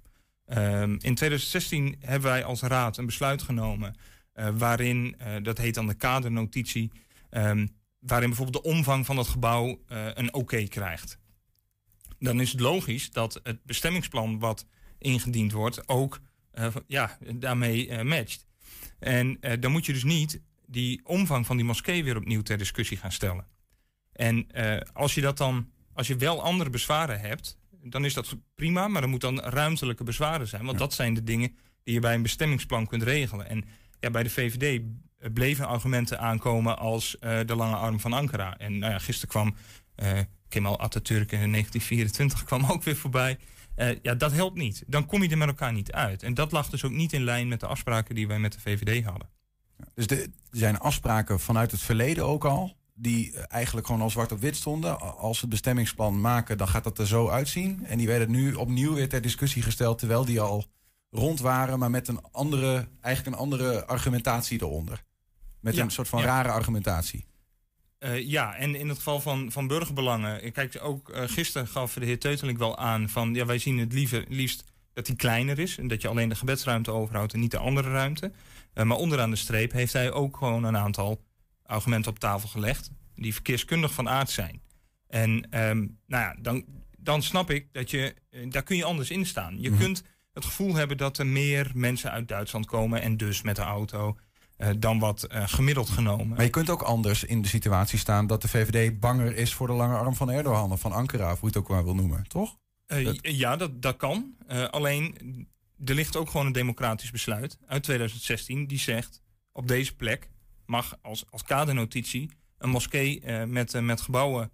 Ehm, in 2016 hebben wij als raad een besluit genomen eh, waarin, eh, dat heet dan de kadernotitie, ehm, waarin bijvoorbeeld de omvang van het gebouw eh, een oké krijgt. Dan is het logisch dat het bestemmingsplan wat ingediend wordt ook eh, ja, daarmee eh, matcht. En eh, dan moet je dus niet die omvang van die moskee weer opnieuw ter discussie gaan stellen. En eh, als je dat dan, als je wel andere bezwaren hebt, dan is dat prima, maar er moet dan ruimtelijke bezwaren zijn. Want dat zijn de dingen die je bij een bestemmingsplan kunt regelen. En ja, bij de VVD bleven argumenten aankomen als eh, de lange arm van Ankara. En nou ja, gisteren kwam eh Kemal Atatürk in 1924 kwam ook weer voorbij. Eh, ja, dat helpt niet. Dan kom je er met elkaar niet uit. En dat lag dus ook niet in lijn met de afspraken die wij met de VVD hadden. Dus de, er zijn afspraken vanuit het verleden ook al. Die eh, eigenlijk gewoon al zwart op wit stonden. Als we het bestemmingsplan maken, dan gaat dat er zo uitzien. En die werden nu opnieuw weer ter discussie gesteld. Terwijl die al rond waren, maar met een andere, eigenlijk een andere argumentatie eronder. Met Ja, een soort van ja. rare argumentatie. Eh, ja, en in het geval van, van burgerbelangen. Kijk, ook eh, gisteren gaf de heer Teuteling wel aan van ja, wij zien het liever, liefst dat die kleiner is. En dat je alleen de gebedsruimte overhoudt en niet de andere ruimte. Eh, maar onderaan de streep heeft hij ook gewoon een aantal argumenten op tafel gelegd. die verkeerskundig van aard zijn. En ehm, nou ja, dan, dan snap ik dat je. daar kun je anders in staan. Je Mhm. kunt het gevoel hebben dat er meer mensen uit Duitsland komen. en dus met de auto. Eh, dan wat eh, gemiddeld genomen. Maar je kunt ook anders in de situatie staan dat de VVD banger is voor de lange arm van Erdogan of van Ankara, of hoe je het ook maar wil noemen, toch? Eh, Ja, dat, dat kan. Alleen, er ligt ook gewoon een democratisch besluit uit 2016 die zegt... op deze plek mag als, als kadernotitie een moskee met, met gebouwen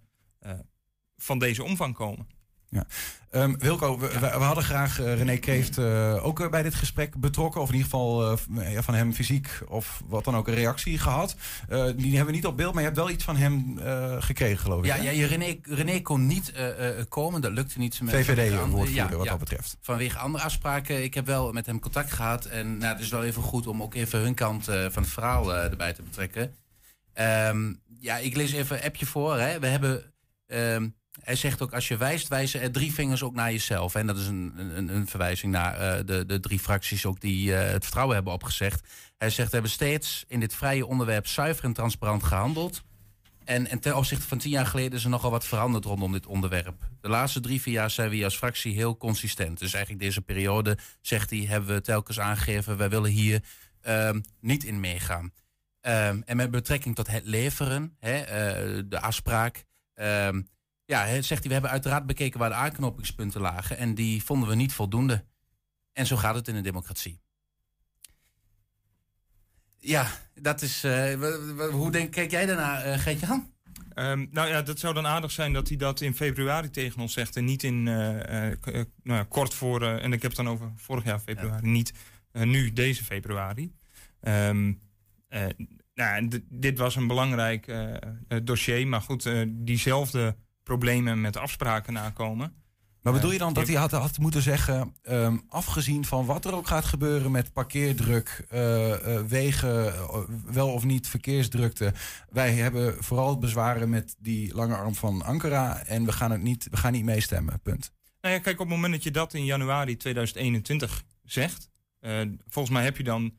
van deze omvang komen. Ja. Ehm, Wilco, we, we- we hadden graag eh, René Kreeft eh, ook eh, bij dit gesprek betrokken. Of in ieder geval van hem fysiek of wat dan ook een reactie gehad. Eh, die hebben we niet op beeld, maar je hebt wel iets van hem gekregen, geloof ik. Ja, hè? ja René, René kon niet komen, dat lukte niet. Met VVD woordvoerder wat dat betreft. Vanwege andere afspraken. Ik heb wel met hem contact gehad. En nou, het is wel even goed om ook even hun kant van het verhaal erbij te betrekken. Ehm, ja, ik lees even een appje voor. Hè. We hebben, ehm, hij zegt ook, als je wijst, wijzen er drie vingers ook naar jezelf. En dat is een, een, een verwijzing naar eh, de, de drie fracties ook die eh, het vertrouwen hebben opgezegd. Hij zegt, we hebben steeds in dit vrije onderwerp zuiver en transparant gehandeld. En, en ten opzichte van tien jaar geleden is er nogal wat veranderd rondom dit onderwerp. De laatste drie, vier jaar zijn we als fractie heel consistent. Dus eigenlijk deze periode, zegt hij, hebben we telkens aangegeven... wij willen hier ehm, niet in meegaan. Ehm, en met betrekking tot het leveren, hè, eh, de afspraak... ehm, ja, zegt hij, we hebben uiteraard bekeken waar de aanknopingspunten lagen... en die vonden we niet voldoende. En zo gaat het in een democratie. Ja, dat is. eh, hoe denk, kijk jij daarna, eh Geert-Jan? Ehm, nou ja, dat zou dan aardig zijn dat hij dat in februari tegen ons zegt. En niet in eh, nou ja, kort voor. en ik heb het dan over vorig jaar februari. Niet nu, deze februari. Eh, nou, dit was een belangrijk dossier. Maar goed, diezelfde problemen met afspraken nakomen. Maar bedoel je Eh, dan dat hij had, had moeten zeggen, ehm, afgezien van wat er ook gaat gebeuren met parkeerdruk, eh, eh, wegen, wel of niet verkeersdrukte. Wij hebben vooral bezwaren met die lange arm van Ankara en we gaan, het niet, we gaan niet meestemmen, punt. Nou ja, kijk, op het moment dat je dat in januari 2021 zegt, volgens mij heb je dan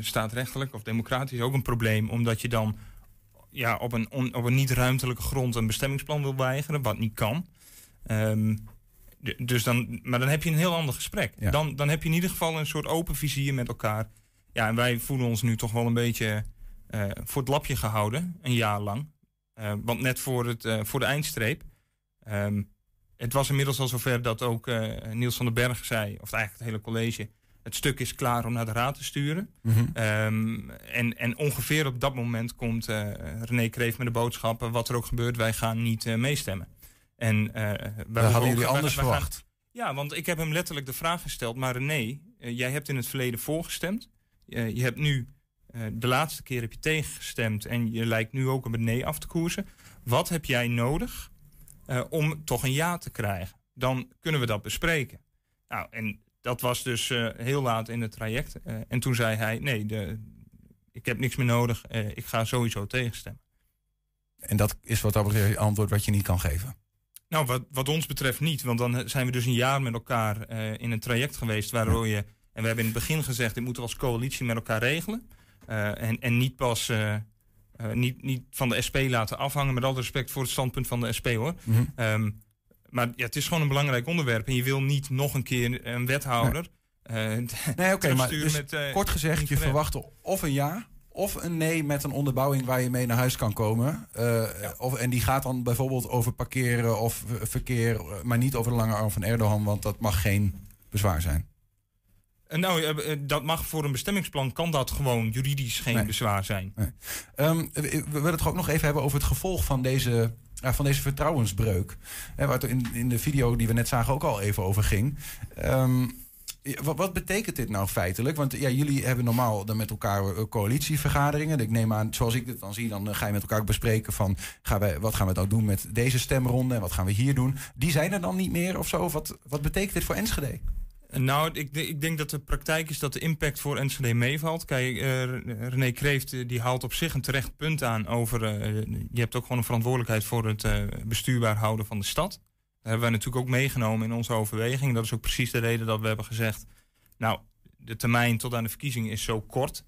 staatrechtelijk of democratisch ook een probleem, omdat je dan ja, op, een on- op een niet-ruimtelijke grond een bestemmingsplan wil weigeren, wat niet kan. Ehm, dus dan, maar dan heb je een heel ander gesprek. Ja. Dan, dan heb je in ieder geval een soort open vizier met elkaar. Ja, en wij voelen ons nu toch wel een beetje eh, voor het lapje gehouden, een jaar lang. Eh, want net voor, het, eh, voor de eindstreep. ehm, het was inmiddels al zover dat ook Niels van den Berg zei, of eigenlijk het hele college, het stuk is klaar om naar de raad te sturen. Mhm. Ehm, en, en ongeveer op dat moment komt eh, René Kreef met de boodschap, wat er ook gebeurt, wij gaan niet eh, meestemmen. En, eh, wij Dat hadden jullie anders wij verwacht. ja, want ik heb hem letterlijk de vraag gesteld, maar René, jij hebt in het verleden voorgestemd. Je hebt nu, de laatste keer heb je tegengestemd en je lijkt nu ook op een nee af te koersen. Wat heb jij nodig om toch een ja te krijgen? Dan kunnen we dat bespreken. Nou, en dat was dus eh, heel laat in het traject. Eh, en toen zei hij, nee, de, ik heb niks meer nodig, eh, ik ga sowieso tegenstemmen. En dat is wat dat betreft het antwoord wat je niet kan geven. Nou, wat, wat ons betreft niet. Want dan zijn we dus een jaar met elkaar in een traject geweest waardoor je. En we hebben in het begin gezegd, dit moeten we als coalitie met elkaar regelen. En, en niet pas niet, niet van de SP laten afhangen. Met al respect voor het standpunt van de SP hoor. Ehm, maar ja, het is gewoon een belangrijk onderwerp. En je wil niet nog een keer een wethouder. eh, Nee, oké, maar dus met, eh, kort gezegd, je verwacht of een ja of een nee met een onderbouwing waar je mee naar huis kan komen. Eh, of, en die gaat dan bijvoorbeeld over parkeren of verkeer, eh, maar niet over de lange arm van Erdogan, want dat mag geen bezwaar zijn. Eh, nou, eh, eh, dat mag voor een bestemmingsplan, kan dat gewoon juridisch geen Nee. bezwaar zijn. Ehm, we we willen het ook nog even hebben over het gevolg van deze, van deze vertrouwensbreuk. Hè, waar het in, in de video die we net zagen ook al even over ging. Ehm, wat, wat betekent dit nou feitelijk? Want ja, jullie hebben normaal dan met elkaar eh, coalitievergaderingen. Ik neem aan, zoals ik het dan zie, dan eh, ga je met elkaar bespreken van gaan wij, wat gaan we nou doen met deze stemronde en wat gaan we hier doen. Die zijn er dan niet meer of zo? Wat, wat betekent dit voor Enschede? Nou, ik, ik denk dat de praktijk is dat de impact voor Enschede meevalt. Kijk, eh, René Kreeft eh, die haalt op zich een terecht punt aan over... eh, je hebt ook gewoon een verantwoordelijkheid voor het bestuurbaar houden van de stad. Dat hebben wij natuurlijk ook meegenomen in onze overweging. Dat is ook precies de reden dat we hebben gezegd... nou, de termijn tot aan de verkiezing is zo kort.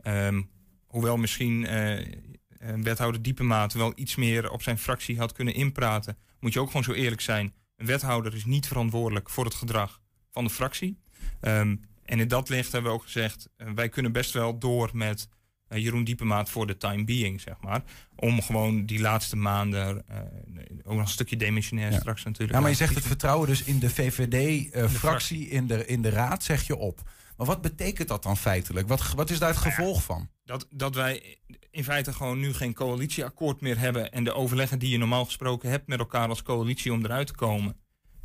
Ehm, hoewel misschien wethouder Diepemaat wel iets meer op zijn fractie had kunnen inpraten... moet je ook gewoon zo eerlijk zijn. Een wethouder is niet verantwoordelijk voor het gedrag van de fractie. Ehm, en in dat licht hebben we ook gezegd... eh, wij kunnen best wel door met eh, Jeroen Diepemaat voor de time being, zeg maar. Om gewoon die laatste maanden... eh, ook nog een stukje demissionair straks natuurlijk. Ja, maar je zegt het vertrouwen dus in de VVD-fractie, fractie. in, de, in de raad, zeg je op. Maar wat betekent dat dan feitelijk? Wat, wat is daar het gevolg van? Dat, dat wij in feite gewoon nu geen coalitieakkoord meer hebben... en de overleggen die je normaal gesproken hebt met elkaar als coalitie om eruit te komen...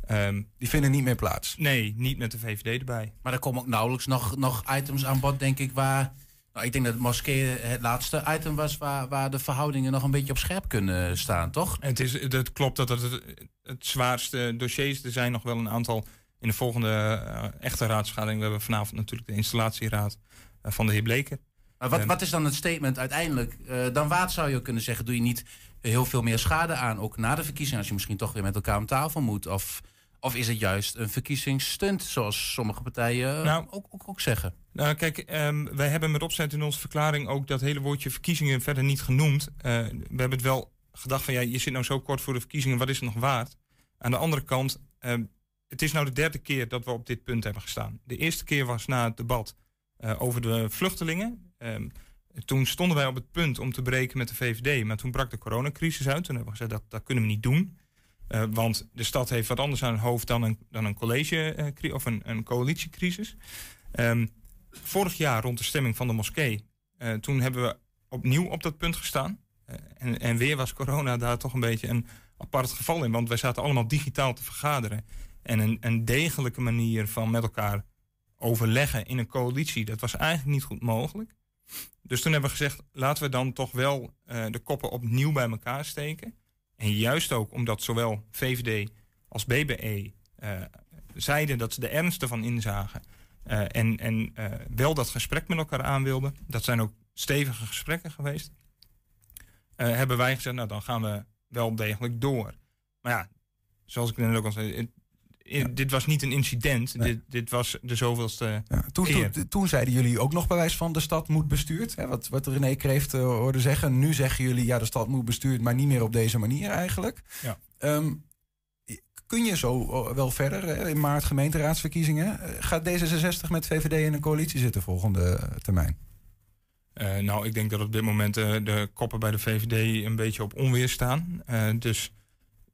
ehm, Die vinden niet meer plaats. Nee, niet met de VVD erbij. Maar er komen ook nauwelijks nog, nog items aan bod, denk ik, waar... Nou, ik denk dat moskee het laatste item was waar, waar de verhoudingen nog een beetje op scherp kunnen staan, toch? Het, is, het klopt dat het het, het zwaarste dossier is. Er zijn nog wel een aantal in de volgende eh, echte raadsvergadering. We hebben vanavond natuurlijk de installatieraad eh, van de heer Bleker. Maar wat, wat is dan het statement uiteindelijk? Eh, dan waard zou je ook kunnen zeggen, doe je niet heel veel meer schade aan, ook na de verkiezing, als je misschien toch weer met elkaar om tafel moet? Of, Of is het juist een verkiezingsstunt, zoals sommige partijen Nou, ook, ook, ook zeggen? Nou, kijk, ehm, wij hebben met opzet in onze verklaring ook dat hele woordje verkiezingen verder niet genoemd. Eh, we hebben het wel gedacht van ja, je zit nou zo kort voor de verkiezingen, wat is het nog waard? Aan de andere kant, ehm, het is nou de derde keer dat we op dit punt hebben gestaan. De eerste keer was na het debat eh, over de vluchtelingen. Ehm, toen stonden wij op het punt om te breken met de VVD, maar toen brak de coronacrisis uit. Toen hebben we gezegd dat, dat kunnen we niet doen. Eh, want de stad heeft wat anders aan het hoofd dan een, dan een college eh, of een, een coalitiecrisis. Ehm, vorig jaar rond de stemming van de moskee, eh, toen hebben we opnieuw op dat punt gestaan. En, en weer was corona daar toch een beetje een apart geval in. Want wij zaten allemaal digitaal te vergaderen. En een, een degelijke manier van met elkaar overleggen in een coalitie, dat was eigenlijk niet goed mogelijk. Dus toen hebben we gezegd, laten we dan toch wel de koppen opnieuw bij elkaar steken. En juist ook omdat zowel VVD als BBE eh, zeiden dat ze de ernst ervan inzagen. eh, en en eh, wel dat gesprek met elkaar aan wilden. Dat zijn ook stevige gesprekken geweest. hebben wij gezegd, nou dan gaan we wel degelijk door. Maar ja, zoals ik net ook al zei, dit was niet een incident. Dit, dit was de zoveelste Toen, keer. toen, toen zeiden jullie ook nog bij wijze van de stad moet bestuurd. Hè, wat, wat René Kreeft eh, hoorde zeggen. Nu zeggen jullie ja, de stad moet bestuurd, maar niet meer op deze manier eigenlijk. Ja. Ehm, kun je zo eh, wel verder hè, in maart gemeenteraadsverkiezingen? Eh, Gaat D66 met VVD in een coalitie zitten volgende termijn? Nou, ik denk dat op dit moment de koppen bij de VVD een beetje op onweer staan. Dus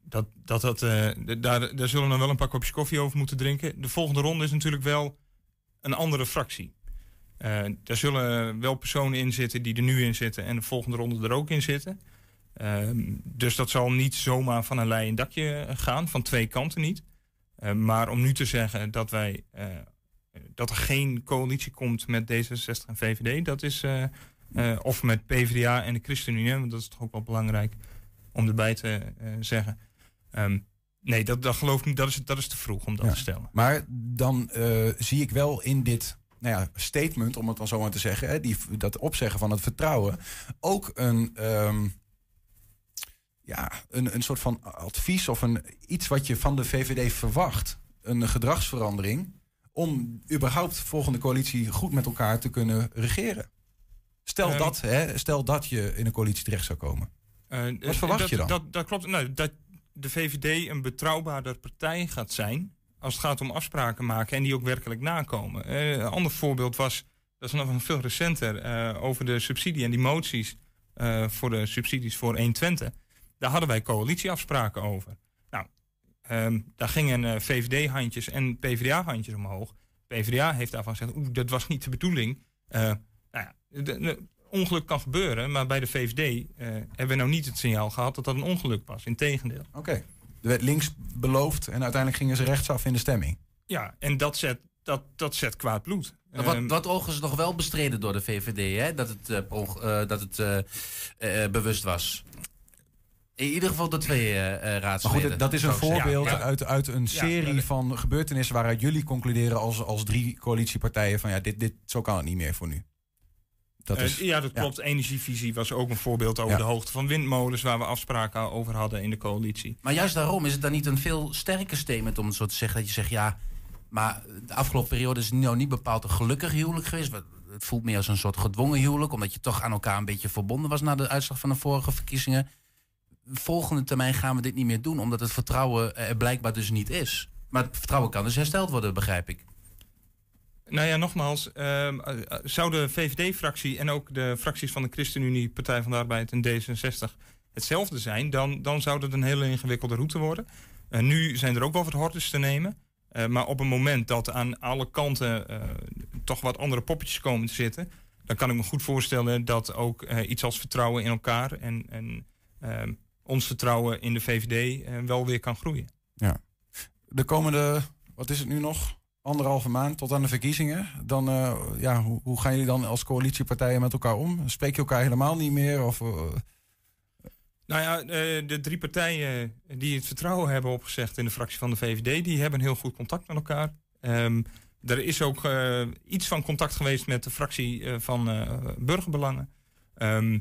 dat, dat, dat, eh, daar, daar zullen we nog wel een paar kopjes koffie over moeten drinken. De volgende ronde is natuurlijk wel een andere fractie. Eh, daar zullen wel personen in zitten die er nu in zitten en de volgende ronde er ook in zitten. Ehm, dus dat zal niet zomaar van een leien dakje gaan, van twee kanten niet. Eh, maar om nu te zeggen dat wij eh, dat er geen coalitie komt met D66 en VVD, dat is eh, eh, of met PvdA en de ChristenUnie, want dat is toch ook wel belangrijk om erbij te eh, zeggen. Ehm, nee, dat, dat geloof ik niet. Dat is, dat is te vroeg om dat Ja. te stellen. Maar dan eh, zie ik wel in dit nou ja, statement, om het dan zo maar te zeggen, hè, die, dat opzeggen van het vertrouwen, ook een, ehm, ja, een, een soort van advies of een, iets wat je van de VVD verwacht. Een gedragsverandering om überhaupt volgende coalitie goed met elkaar te kunnen regeren. Stel, Ehm, dat, hè, stel dat je in een coalitie terecht zou komen. Eh, Wat verwacht dat, je dan? Dat, dat klopt. Nou, dat de VVD een betrouwbaarder partij gaat zijn. als het gaat om afspraken maken en die ook werkelijk nakomen. Eh, een ander voorbeeld was. dat is nog veel recenter. eh, over de subsidie en die moties. eh, voor de subsidies voor 120. Daar hadden wij coalitieafspraken over. Nou, ehm, daar gingen VVD-handjes en PvdA-handjes omhoog. PvdA heeft daarvan gezegd. oeh, dat was niet de bedoeling. Nou ja, de- de- ongeluk kan gebeuren, maar bij de VVD eh, hebben we nou niet het signaal gehad dat dat een ongeluk was. Integendeel. Oké. Er werd links beloofd en uiteindelijk gingen ze rechtsaf in de stemming. Ja, en dat zet, dat, dat zet kwaad bloed. Wat, Ehm, wat overigens nog wel bestreden door de VVD, hè? dat het, eh, eh, dat het bewust was. In ieder geval de twee eh, eh, Maar raadsleden. goed, dat is een voorbeeld Ja, ja. Uit, uit een serie van gebeurtenissen waaruit jullie concluderen als, als drie coalitiepartijen van ja, dit, dit, zo kan het niet meer voor nu. Dat eh, ja, dat klopt. Energievisie was ook een voorbeeld over Ja. de hoogte van windmolens, waar we afspraken over hadden in de coalitie. Maar juist daarom is het dan niet een veel sterker statement om het zo te zeggen dat je zegt ja, maar de afgelopen periode is nou niet bepaald een gelukkig huwelijk geweest. Het voelt meer als een soort gedwongen huwelijk, omdat je toch aan elkaar een beetje verbonden was na de uitslag van de vorige verkiezingen. Volgende termijn gaan we dit niet meer doen, omdat het vertrouwen er blijkbaar dus niet is. Maar het vertrouwen kan dus hersteld worden, begrijp ik. Nou ja, nogmaals, ehm, eh, eh, zou de VVD-fractie en ook de fracties van de ChristenUnie, Partij van de Arbeid en D66 hetzelfde zijn, dan, dan zou het een hele ingewikkelde route worden. Eh, nu zijn er ook wel wat hordes te nemen. Maar op een moment dat aan alle kanten toch wat andere poppetjes komen te zitten, dan kan ik me goed voorstellen dat ook iets als vertrouwen in elkaar en, en ehm, ons vertrouwen in de VVD wel weer kan groeien. ja. De komende, wat is het nu nog? Anderhalve maand tot aan de verkiezingen. Dan, eh, ja, hoe, hoe gaan jullie dan als coalitiepartijen met elkaar om? Spreek je elkaar helemaal niet meer? Of, eh, Nou ja, eh, de drie partijen die het vertrouwen hebben opgezegd in de fractie van de VVD, die hebben heel goed contact met elkaar. Ehm, er is ook iets van contact geweest met de fractie van Burgerbelangen. Ehm,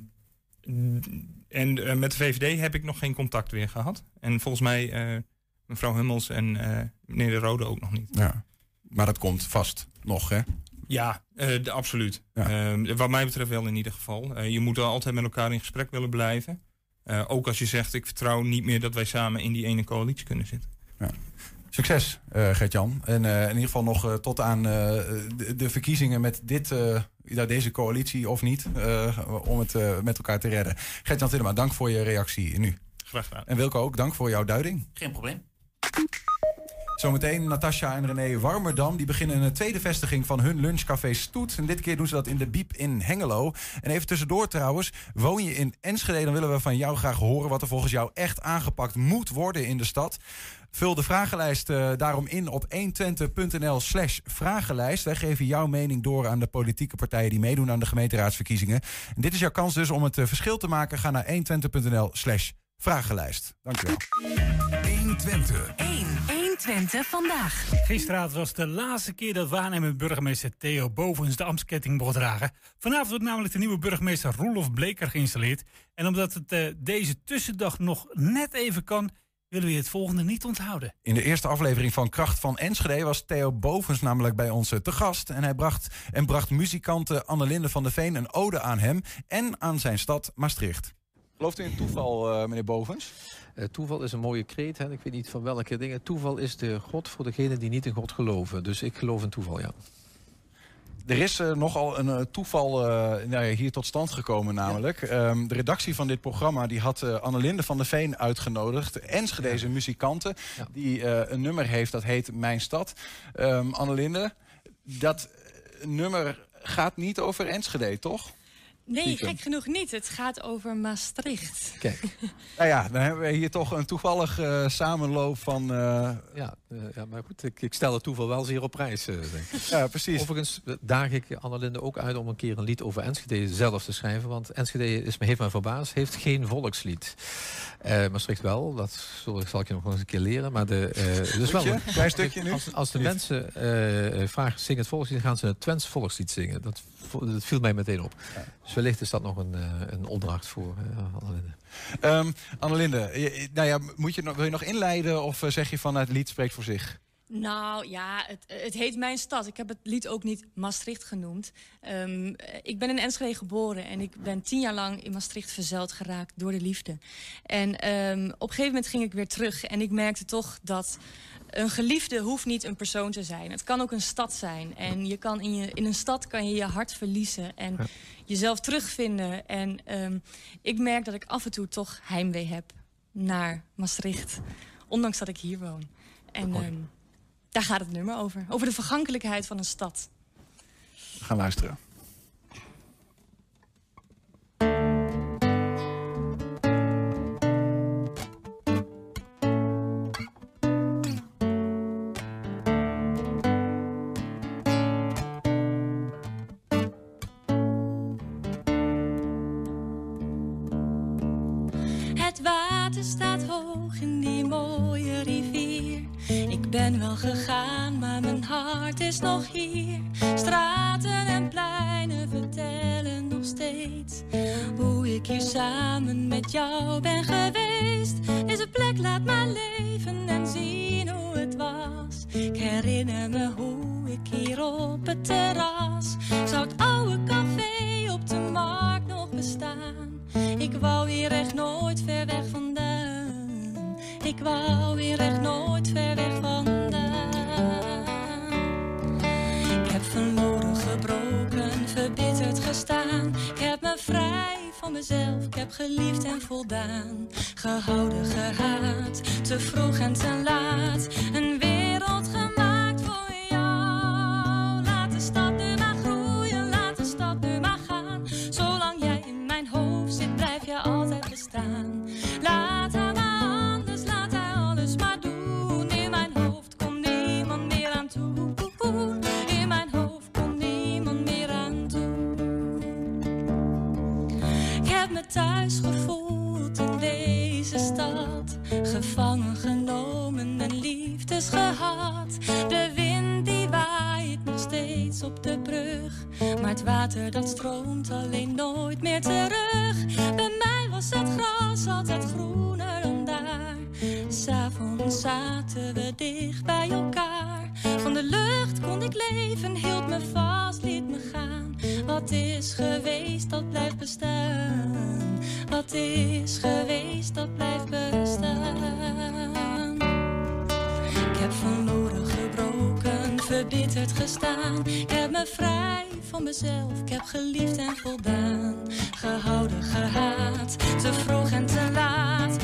en met de VVD heb ik nog geen contact weer gehad. En volgens mij mevrouw Hummels en meneer De Rode ook nog niet. Ja. Maar dat komt vast nog, hè? Ja, eh, de- absoluut. Eh, wat mij betreft wel in ieder geval. Eh, je moet wel altijd met elkaar in gesprek willen blijven. Eh, ook als je zegt, ik vertrouw niet meer dat wij samen in die ene coalitie kunnen zitten. Succes, eh Gert-Jan. En eh, in ieder geval nog eh, tot aan eh, de, de verkiezingen met dit, eh, ja, deze coalitie of niet. eh, om het met elkaar te redden. Gert-Jan Tillema, dank voor je reactie nu. Graag gedaan. En Wilco ook, dank voor jouw duiding. Geen probleem. Zometeen Natasja en René Warmerdam. Die beginnen een tweede vestiging van hun lunchcafé Stoet. En dit keer doen ze dat in de Biep in Hengelo. En even tussendoor trouwens. Woon je in Enschede, dan willen we van jou graag horen... wat er volgens jou echt aangepakt moet worden in de stad. Vul de vragenlijst eh, daarom in op 120.nl slash vragenlijst. Wij geven jouw mening door aan de politieke partijen... die meedoen aan de gemeenteraadsverkiezingen. En dit is jouw kans dus om het eh, verschil te maken. Ga naar 120.nl slash vragenlijst. Dankjewel. 120. 1. 120 vandaag. Gisteravond was de laatste keer dat waarnemend burgemeester Theo Bovens de ambtsketting mocht dragen. Vanavond wordt namelijk de nieuwe burgemeester Roelof Bleker geïnstalleerd. En omdat het eh, deze tussendag nog net even kan, willen we het volgende niet onthouden. In de eerste aflevering van Kracht van Enschede was Theo Bovens namelijk bij ons eh, te gast. En hij bracht, en bracht muzikante Annelinde van der Veen een ode aan hem en aan zijn stad Maastricht. Gelooft u in toeval, eh, meneer Bovens? Eh, toeval is een mooie kreet. Hè? Ik weet niet van welke dingen. Toeval is de God voor degenen die niet in God geloven. Dus ik geloof in toeval, ja. Er is eh, nogal een eh, toeval nou ja, hier tot stand gekomen namelijk. Ehm, de redactie van dit programma die had Annelinde van der Veen uitgenodigd. Enschedeze muzikante die eh, een nummer heeft dat heet Mijn Stad. Ehm Annelinde, dat nummer gaat niet over Enschede, toch? Nee, gek genoeg niet. Het gaat over Maastricht. Kijk. Nou ja, dan hebben we hier toch een toevallig eh, samenloop van... eh, Ja, eh, ja maar goed, ik, ik stel het toeval wel zeer op prijs. denk ik. Ja, precies. Overigens daag ik Annelinde ook uit om een keer een lied over Enschede zelf te schrijven. Want Enschede is, me- heeft mij verbaasd, heeft geen volkslied. Eh Maastricht wel, dat zal, zal ik je nog eens een keer leren. Maar de, eh, dus wel, Stukje? Klein stukje nu? Als, als de mensen eh, vragen, zing het volkslied, dan gaan ze het Twents volkslied zingen. Dat, dat viel mij meteen op. Dus wellicht is dat nog een, eh, een opdracht voor eh Annelinde. Ehm Annelinde, je- nou ja, moet je, nog- wil je nog inleiden of eh, zeg je van het lied spreekt voor zich? Nou ja, het, het heet Mijn Stad. Ik heb het lied ook niet Maastricht genoemd. Ehm, ik ben in Enschede geboren en ik ben tien jaar lang in Maastricht verzeild geraakt door de liefde. En ehm, op een gegeven moment ging ik weer terug en ik merkte toch dat een geliefde hoeft niet een persoon te zijn. Het kan ook een stad zijn. En je kan in, je, in een stad kan je je hart verliezen en jezelf terugvinden. En ehm, ik merk dat ik af en toe toch heimwee heb naar Maastricht. Ondanks dat ik hier woon. En ehm, daar gaat het nummer over. Over de vergankelijkheid van een stad. We gaan luisteren. Ik hier samen met jou ben geweest. Deze plek laat me leven en zien hoe het was. Ik herinner me hoe ik hier op het terras zou het oude café op de markt nog bestaan. Ik wou hier echt nooit ver weg vandaan. Ik wou hier echt nooit mezelf, ik heb geliefd en voldaan. Gehouden, gehaat, te vroeg en te laat. Een wereld gemaakt thuis gevoeld in deze stad. Gevangen genomen en liefdes gehad. De wind die waait nog steeds op de brug. Maar het water dat stroomt alleen nooit meer terug. Bij mij was het gras altijd groener. S'avonds zaten we dicht bij elkaar. Van de lucht kon ik leven, hield me vast, liet me gaan. Wat is geweest, dat blijft bestaan. Wat is geweest, dat blijft bestaan. Ik heb verloren, gebroken, verbitterd gestaan. Ik heb me vrij van mezelf, ik heb geliefd en voldaan. Gehouden, gehaat, te vroeg en te laat.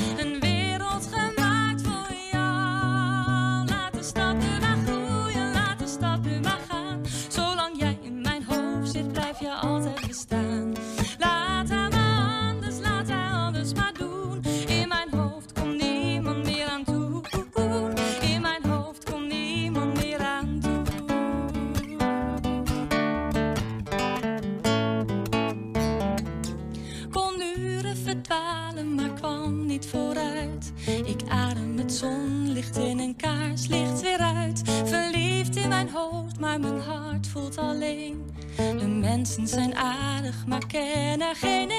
Zijn aardig, maar kennen geen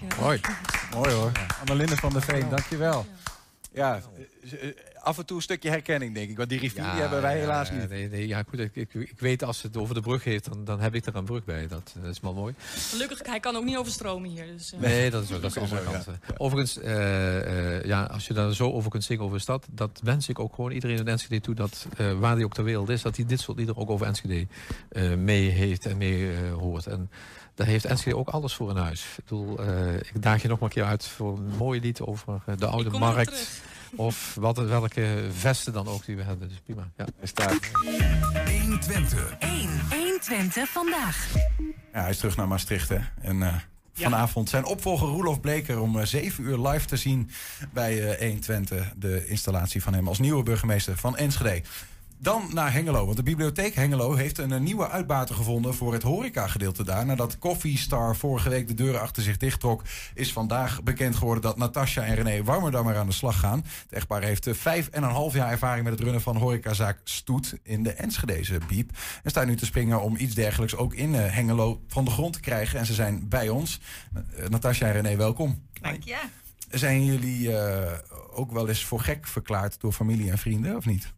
Dankjewel. Mooi. Mooi hoor. Annelinde van der Veen, dankjewel. Ja, eh, eh, af en toe een stukje herkenning, denk ik. Want die rivier die hebben wij helaas niet. Nee, nee, ja, goed, ik, ik, ik weet als het over de brug heeft, dan, dan heb ik er een brug bij. Dat, dat is wel mooi. Gelukkig, hij kan ook niet overstromen hier. Dus, eh. Nee, dat is, ook- dat is andere kant. ja. Overigens, eh, eh, ja, als je daar zo over kunt zingen over de stad, dat wens ik ook gewoon iedereen in Enschede toe, dat eh, waar die ook ter wereld is, dat hij dit soort liederen ook over Enschede eh, mee heeft en mee eh, hoort. En daar heeft Enschede ook alles voor in huis. Ik bedoel, eh, ik daag je nog maar een keer uit voor een mooi lied over eh, de oude markt. Of wat, welke vesten dan ook die we hebben. Dus prima. Ja. staat. 120. 1. 120 vandaag. Ja, hij is terug naar Maastricht, hè. En eh, vanavond zijn opvolger Roelof Bleker om eh, 7 uur live te zien bij eh 120. De installatie van hem als nieuwe burgemeester van Enschede. Dan naar Hengelo, want de bibliotheek Hengelo heeft een, eh, nieuwe uitbater gevonden voor het horecagedeelte daar. Nadat Coffee Star vorige week de deuren achter zich dichttrok, is vandaag bekend geworden dat Natasja en René Warmerdammer aan de slag gaan. Het echtpaar heeft eh, vijf en een half jaar ervaring met het runnen van horecazaak Stoet in de Enschedeze Biep. En staan nu te springen om iets dergelijks ook in eh, Hengelo van de grond te krijgen. En ze zijn bij ons. Natasja en René, welkom. Dank je. Zijn jullie ook wel eens voor gek verklaard door familie en vrienden, of niet?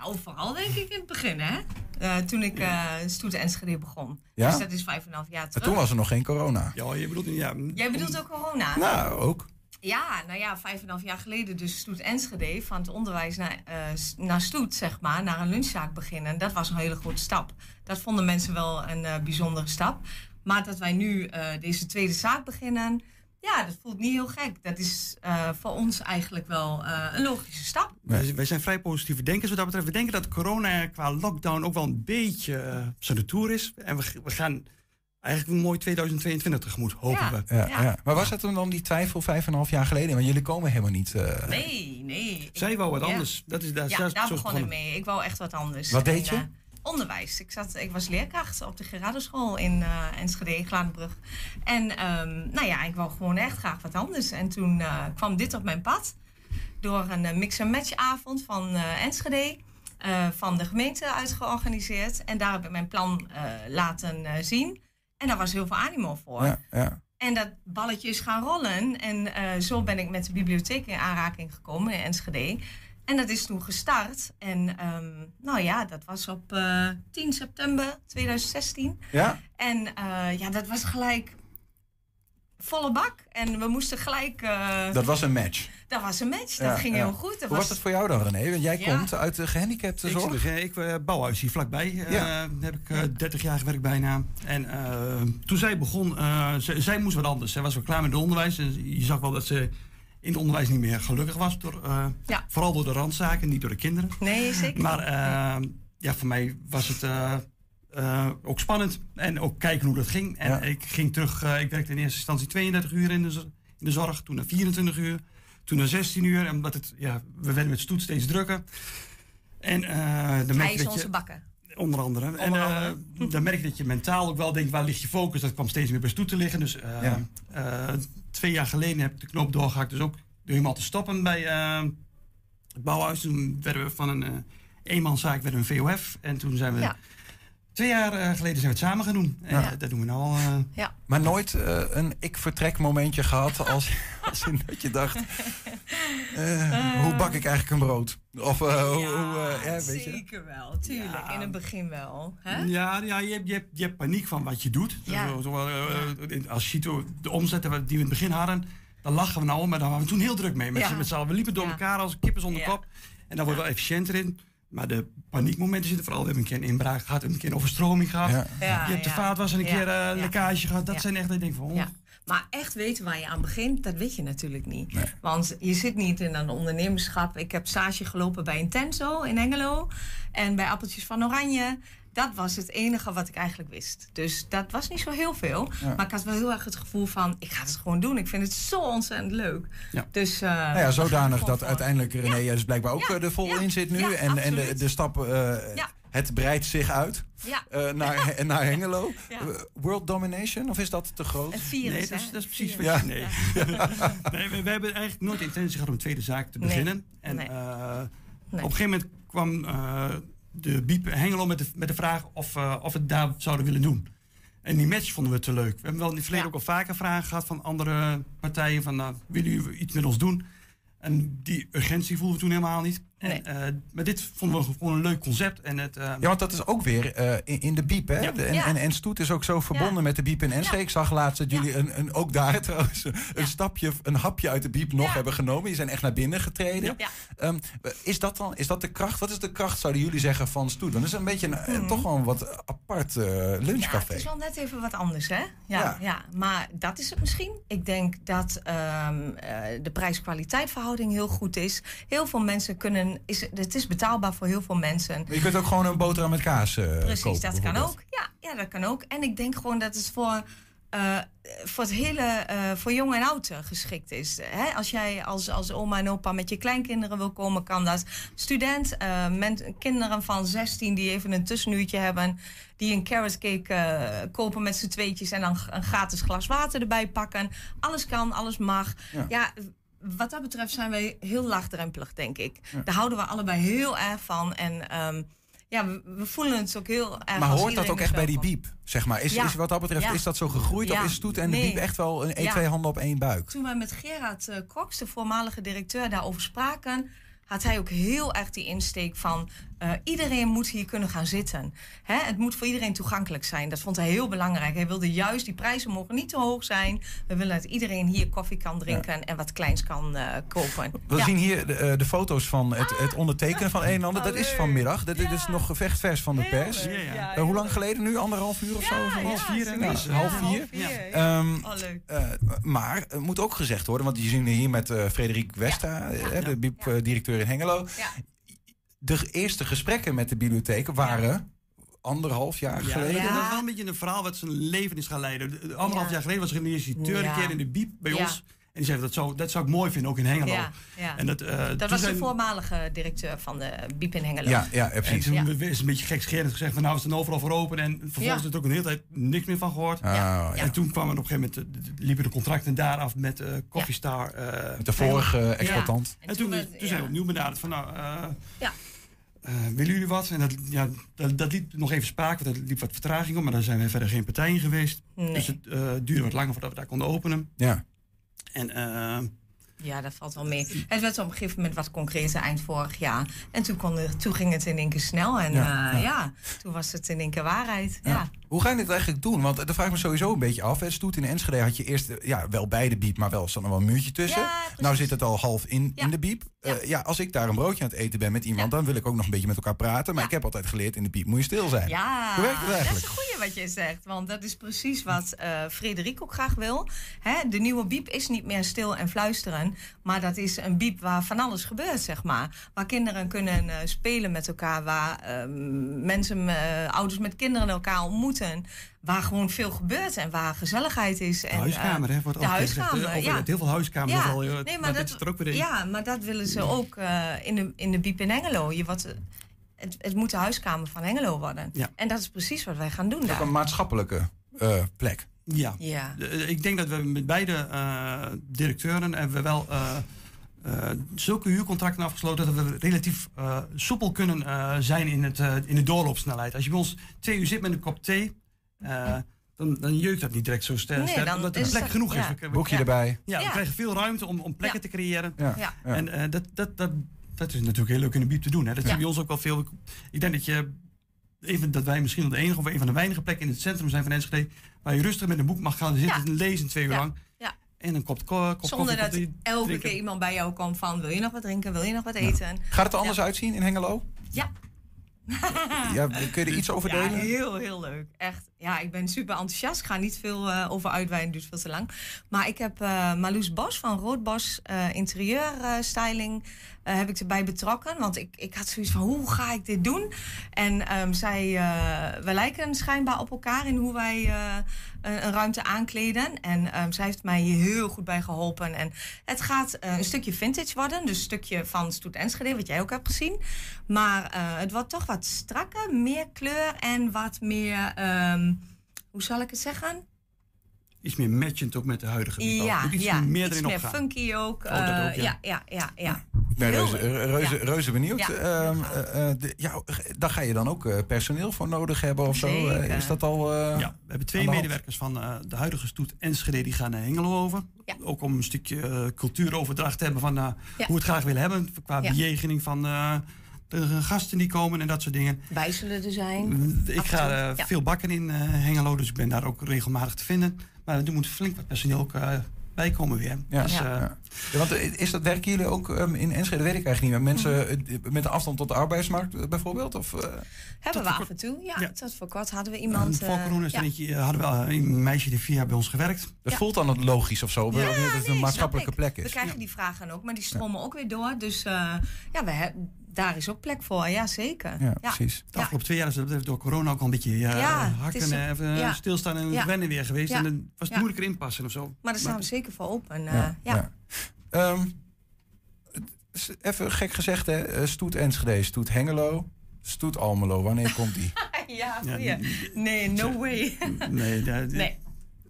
Nou, vooral denk ik in het begin, hè? Eh, toen ik eh Stoet Enschede begon. Ja? Dus dat is vijf en een half jaar Maar terug. toen was er nog geen corona. Ja, je bedoelt, ja, Jij bedoelt ook corona? Nou, ook. Ja, nou ja, vijf en een half jaar geleden dus Stoet Enschede van het onderwijs naar, eh, s- naar Stoet, zeg maar, naar een lunchzaak beginnen. Dat was een hele grote stap. Dat vonden mensen wel een eh, bijzondere stap. Maar dat wij nu eh, deze tweede zaak beginnen, ja, dat voelt niet heel gek. Dat is eh, voor ons eigenlijk wel eh, een logische stap. Wij, wij zijn vrij positieve denkers wat dat betreft. We denken dat corona qua lockdown ook wel een beetje op zijn retour is. En we, we gaan eigenlijk een mooi 2022 tegemoet, hopen we. Ja, ja. Maar was het dan die twijfel vijf en een half jaar geleden? Want jullie komen helemaal niet. eh, Nee, nee. Zij Ik- wou wat ja. anders. Dat is, daar, ja, daar- begon ik mee. Ik wou echt wat anders. Wat En, deed je? Onderwijs. Ik, zat, ik was leerkracht op de Gerardeschool in eh Enschede, Gladenbrug. En ehm, nou ja, ik wou gewoon echt graag wat anders. En toen eh, kwam dit op mijn pad. Door een eh, mix-and-match avond van Enschede. van de gemeente uitgeorganiseerd. En daar heb ik mijn plan laten zien. En daar was heel veel animo voor. Ja, ja. En dat balletje is gaan rollen. En zo ben ik met de bibliotheek in aanraking gekomen in Enschede. En dat is toen gestart. En ehm, nou ja, dat was op eh, 10 september 2016. Ja? En eh, ja, dat was gelijk volle bak. En we moesten gelijk... eh, Dat was een match. dat was een match. Dat Ja, ging ja. heel goed. Dat Hoe was dat voor jou dan, René? Want jij Ja. komt uit de gehandicapte zorg. ik uh, bouwhuis hier vlakbij. eh, Ja. heb ik eh 30 jaar gewerkt bijna. En eh, toen zij begon, eh, zij, zij moest wat anders. Zij was wel klaar met het onderwijs. En je zag wel dat ze in het onderwijs niet meer gelukkig was. Door, eh, Ja. Vooral door de randzaken, niet door de kinderen. Nee, zeker Maar eh, ja, voor mij was het eh, eh, ook spannend. En ook kijken hoe dat ging. En Ja. ik ging terug, eh, ik werkte in eerste instantie 32 uur in de, in de zorg. Toen naar 24 uur. Toen naar 16 uur. En omdat het, ja, we werden met stoet steeds drukker. En eh is dat onze je... Onder andere. en andere. eh, dan merk je dat je mentaal ook wel denkt, waar ligt je focus? Dat kwam steeds meer bij stoet te liggen. Dus eh, Ja. eh, twee jaar geleden heb ik de knoop doorgehakt. Dus ook door helemaal te stoppen bij het bouwhuis. Toen werden we van een eenmanszaak werden we een VOF. En toen zijn we... Ja. Twee jaar eh, geleden zijn we het samen gaan doen. En Ja. eh, dat doen we nou al... eh, Ja. Maar nooit een ik-vertrek momentje gehad als, als in dat je dacht... eh, hoe bak ik eigenlijk een brood? Of eh, hoe... hoe, eh, ja, weet je? Zeker wel, tuurlijk. In het begin wel. Hè? Ja, ja je, hebt, je, hebt, je hebt paniek van wat je doet. Ja. Zo, zo, Als hoe de omzetten die we in het begin hadden, dan lachen we nou om, maar daar waren we toen heel druk mee. Met, Ja. z'n- met z'n allen. We liepen door Ja. elkaar als kippen zonder Ja. kop. En daar wordt wel efficiënter in. Maar de paniekmomenten zitten vooral. We hebben een keer een inbraak gehad, we hebben een keer een overstroming gehad. Ja. Ja, je hebt de vaatwas een Ja, keer eh, ja. lekkage gehad. Dat Ja. zijn echt, dat ik denk van, oh, Ja. Maar echt weten waar je aan begint, dat weet je natuurlijk niet. Want je zit niet in een ondernemerschap. Ik heb stage gelopen bij Intenso in Engelo. En bij Appeltjes van Oranje. Dat was het enige wat ik eigenlijk wist. Dus dat was niet zo heel veel. Ja. Maar ik had wel heel erg het gevoel van... ik ga het gewoon doen. Ik vind het zo ontzettend leuk. Ja. Dus, uh, Nou ja, zodanig dat uiteindelijk René dus blijkbaar ook Ja. eh, er vol Ja. in zit nu. Ja, en en de, de stap, eh, Ja. het breidt zich uit Ja. eh, naar, naar Hengelo. Ja. Eh, World domination, of is dat te groot? Het virus, Nee, dat is, dat is precies wat Ja. je... Nee, nee we, we hebben eigenlijk nooit de intentie gehad om een tweede zaak te Nee. beginnen. En Nee. eh, Nee. op een gegeven moment kwam eh, de Biep Hengelo met de, met de vraag of, eh, of we het daar zouden willen doen. En die match vonden we te leuk. We hebben wel in het verleden Ja. ook al vaker vragen gehad van andere partijen. Van, nou, willen jullie iets met ons doen? En die urgentie voelden we toen helemaal niet. Nee. En, eh, maar dit vonden we gewoon een leuk concept. En het, eh, Ja, want dat is ook weer eh, in, in de biep, hè? Ja. De- en, Ja. en, en Stoet is ook zo verbonden Ja. met de biep in Enschede. Ja. Ik zag laatst dat Ja. jullie een, een, ook daar trouwens een Ja. stapje, een hapje uit de biep nog Ja. hebben genomen. Die zijn echt naar binnen getreden. Ja. Ehm, is dat dan is dat de kracht? Wat is de kracht, zouden jullie zeggen, van Stoet? Want het is een beetje een, eh, toch wel een wat apart eh, Ja, lunchcafé. het is wel net even wat anders, hè? Ja, Ja. ja. maar dat is het misschien. Ik denk dat ehm, eh, de prijs-kwaliteit verhouding heel goed is. Heel veel mensen kunnen... Is, het is betaalbaar voor heel veel mensen. Maar je kunt ook gewoon een boterham met kaas eh Precies, kopen, dat kan ook. Ja, ja, dat kan ook. En ik denk gewoon dat het voor, eh, voor het hele, eh, voor jong en oud geschikt is. Hè? Als jij als, als oma en opa met je kleinkinderen wil komen, kan dat. Student, men- kinderen van 16 die even een tussenuurtje hebben, die een carrot cake kopen met z'n tweetjes en dan een gratis glas water erbij pakken. Alles kan, alles mag. Ja. ja wat dat betreft zijn wij heel laagdrempelig, denk ik. Daar houden we allebei heel erg van. En ehm, ja, we, we voelen het ook heel erg. Maar hoort dat ook echt bij die biep? Zeg maar. Is, Ja. is wat dat betreft, Ja. is dat zo gegroeid? Of is Stoet en de biep echt wel een, twee handen op één buik? Toen wij met Gerard uh, de voormalige directeur, daarover spraken, had hij ook heel erg die insteek van uh, iedereen moet hier kunnen gaan zitten. Hè? Het moet voor iedereen toegankelijk zijn. Dat vond hij heel belangrijk. Hij wilde juist, die prijzen mogen niet te hoog zijn. We willen dat iedereen hier koffie kan drinken en wat kleins kan uh, kopen. We Ja. zien hier de, eh, de foto's van het, het ondertekenen van een en ander. Dat is vanmiddag. Dat dit is nog gevechtvers van de pers. Eh, hoe lang geleden nu? Anderhalf uur of zo? Ja, vier, half vier. ja. Ehm, Oh, eh, maar het moet ook gezegd worden, want je ziet hier met eh Frederik Westa, eh, de biep-directeur in Hengelo. Ja. De eerste gesprekken met de bibliotheken waren anderhalf jaar Ja, geleden. dat is wel een beetje een verhaal wat zijn leven is gaan leiden. De- de- Anderhalf Ja. jaar geleden was er een initiateur Ja. een keer in de biep bij Ja. ons. En die zei, dat zou, dat zou ik mooi vinden, ook in Hengelo. Ja, ja. En dat, eh, dat was zijn- de voormalige directeur van de Biep in Hengelo. En toen is een beetje gekscherend gezegd van nou is het overal voor open. En vervolgens Ja. is er ook een hele tijd niks meer van gehoord. ja. En toen kwamen op een gegeven moment, eh, liepen de contracten daar af met eh Coffee Star. eh, Met de vorige Ja. exploitant. En, toen, toen zijn we opnieuw benaderd van nou, eh, Ja. Eh, willen jullie wat? En dat, ja, dat, dat liep nog even spaak, want er liep wat vertraging op. Maar daar zijn we verder geen partij in geweest. Nee. Dus het eh, duurde wat langer voordat we daar konden openen. Ja. En eh, Ja, dat valt wel mee. Het werd op een gegeven moment wat concreter eind vorig jaar. En toen, kon toen ging het in één keer snel. En Ja, ja, ja. ja. toen was het in één keer waarheid. Ja. Hoe ga je dit eigenlijk doen? Want dat vraag ik me sowieso een beetje af. Het stoet in Enschede had je eerst ja, wel bij de biep, maar wel zat er wel een muurtje tussen. nou zit het al half in, in de biep. Ja. ja, als ik daar een broodje aan het eten ben met iemand, dan wil ik ook nog een beetje met elkaar praten. Maar ik heb altijd geleerd, in de biep moet je stil zijn. Ja, Hoe werkt het dat is een goeie wat je zegt. Want dat is precies wat eh Frederik ook graag wil. Hè, de nieuwe biep is niet meer stil en fluisteren. Maar dat is een biep waar van alles gebeurt, zeg maar. Waar kinderen kunnen eh, spelen met elkaar. Waar ehm, mensen, eh, ouders met kinderen elkaar ontmoeten. Waar gewoon veel gebeurt en waar gezelligheid is. de en, huiskamer, eh, hè, wordt de altijd gezegd. huiskamer, Over- ja. Heel veel huiskamers. Ja, al, eh, nee, maar dat, is er ook weer in. ja, maar dat willen ze ook eh, in, de, in de Biep in Hengelo. Je wat, het, het moet de huiskamer van Hengelo worden. Ja. En dat is precies wat wij gaan doen Ook daar. een maatschappelijke eh, plek. Ja. Ja. De- Ik denk dat we met beide eh, directeuren hebben we wel eh, eh, zulke huurcontracten afgesloten dat we relatief eh, soepel kunnen eh, zijn in, het, eh, in de doorloopsnelheid. Als je bij ons twee uur zit met een kop thee, eh, dan, dan jeukt dat niet direct zo sterk. Nee, dan omdat er plek dat- genoeg ja. is. We- we- Boekje ja. erbij. Ja, we Ja. krijgen veel ruimte om, om plekken te creëren. Ja. Ja. Ja. En eh, dat, dat, dat, dat is natuurlijk heel leuk in de biep te doen. Hè. Dat Ja. is bij ons ook wel veel. Ik denk dat je even dat wij misschien de enige of een van de weinige plekken in het centrum zijn van Enschede waar je rustig met een boek mag gaan zitten en lezen twee uur Ja. lang. Ja. En een kop, ko- kop Zonder dat elke drinken. keer iemand bij jou komt van... wil je nog wat drinken, wil je nog wat eten? Gaat het er anders uitzien in Hengelo? Ja. Ja, kun je er iets over delen? heel, heel leuk. Echt. Ja, ik ben super enthousiast. Ik ga niet veel eh, over uitweiden, duurt veel te lang. Maar ik heb eh Marloes Bos van Roodbos eh Interieur Styling eh, heb ik erbij betrokken. Want ik, ik had zoiets van, hoe ga ik dit doen? En ehm, zij, eh, we lijken schijnbaar op elkaar in hoe wij eh, een, ruimte aankleden. En ehm, zij heeft mij hier heel goed bij geholpen. En het gaat een stukje vintage worden. Dus een stukje van Stoet Enschede, wat jij ook hebt gezien. Maar het wordt toch wat strakker, meer kleur en wat meer... ehm, hoe zal ik het zeggen? Iets meer matchend ook met de huidige. Ja, iets ja, meer iets erin meer opgaan. funky ook. Oh, dat eh, ook, ja. ja, ja, ja, ben Heel reuze, leuk. reuze, Ja. reuze benieuwd. Ja. Ehm, eh, eh, de- ja, daar ga je dan ook eh, personeel voor nodig hebben of zo? Zeker. Eh, is dat al... eh, Ja, we hebben twee medewerkers van eh, de huidige stoet Enschede die gaan naar Hengelo over. Ook om een stukje eh, cultuuroverdracht te hebben van eh, Ja. hoe we het graag willen hebben. Qua Ja. bejegening van eh, de gasten die komen en dat soort dingen. Wij zullen er zijn. Ik ga eh, ja. veel bakken in eh, Hengelo, dus ik ben daar ook regelmatig te vinden. Maar er moet flink wat personeel ook eh, bij komen weer. Ja, Dus, eh, ja. Ja, want eh, is dat, werken jullie ook ehm, in Enschede? Weet ik eigenlijk niet. Maar mensen eh, met een afstand tot de arbeidsmarkt bijvoorbeeld? Of, eh? Hebben we af en toe. Ja, tot voor kort hadden we iemand... voor corona ja. ja. hadden we een meisje die vier jaar bij ons gewerkt. Dat voelt dan logisch of zo, Ja, dat het een maatschappelijke plek is. We krijgen die vragen ook, maar die stromen ook weer door. Dus eh, ja, we hebben daar is ook plek voor. Ja, zeker. Ja, precies. De afgelopen twee jaar is het door corona ook al een beetje eh, Ja, het hakken is- en even ja. stilstaan en Ja. wennen weer geweest. Ja. En dan was het Ja. moeilijker inpassen of zo. Maar daar staan we zeker voor open. eh, Ja, ja. ja. Ehm, even gek gezegd, hè? eh, Stoet Enschede, Stoet Hengelo, Stoet Almelo. Wanneer komt die? ja, Ja. Nee, no way. Nee, daar- Nee,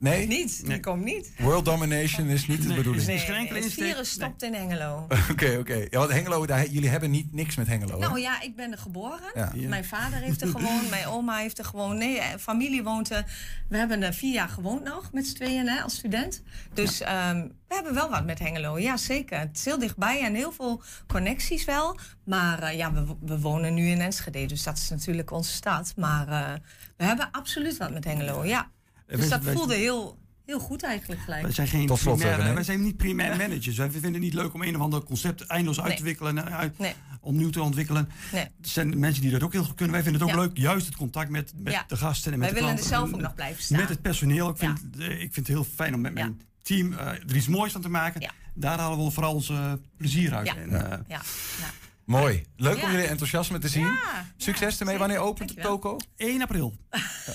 Nee? niet. Die komt niet. World domination is niet de bedoeling. Nee, het virus stopt in Hengelo. Oké, oké. Ja, want Hengelo, daar, jullie hebben niet niks met Hengelo. hè? Nou ja, ik ben er geboren. Ja. Ja. Mijn vader heeft er gewoond. Mijn oma heeft er gewoond. Nee, eh, familie woont er. We hebben er vier jaar gewoond nog met z'n tweeën hè, als student. Dus ehm, we hebben wel wat met Hengelo. Ja, zeker. Het is heel dichtbij en heel veel connecties wel. Maar eh, ja, we, we wonen nu in Enschede. Dus dat is natuurlijk onze stad. Maar eh, we hebben absoluut wat met Hengelo, ja. Dus wij- dat wij- voelde heel, heel goed eigenlijk gelijk. Wij zijn, geen Tot slot, primair, René. wij zijn niet primair managers. Wij vinden het niet leuk om een of ander concept eindeloos uit te wikkelen en uit, Nee. opnieuw te ontwikkelen. Nee. Er zijn mensen die dat ook heel goed kunnen. Wij vinden het ook Ja. leuk, juist het contact met, met Ja. de gasten en met Wij de willen klanten. er zelf ook nog blijven staan. Met het personeel. Ik vind, eh, ik vind het heel fijn om met mijn team eh, er iets moois van te maken. Daar halen we vooral ons eh, plezier uit. Ja. En, eh, Ja. ja. Mooi. Leuk om jullie enthousiasme te zien. Succes ermee. Wanneer opent de toko? 1 april.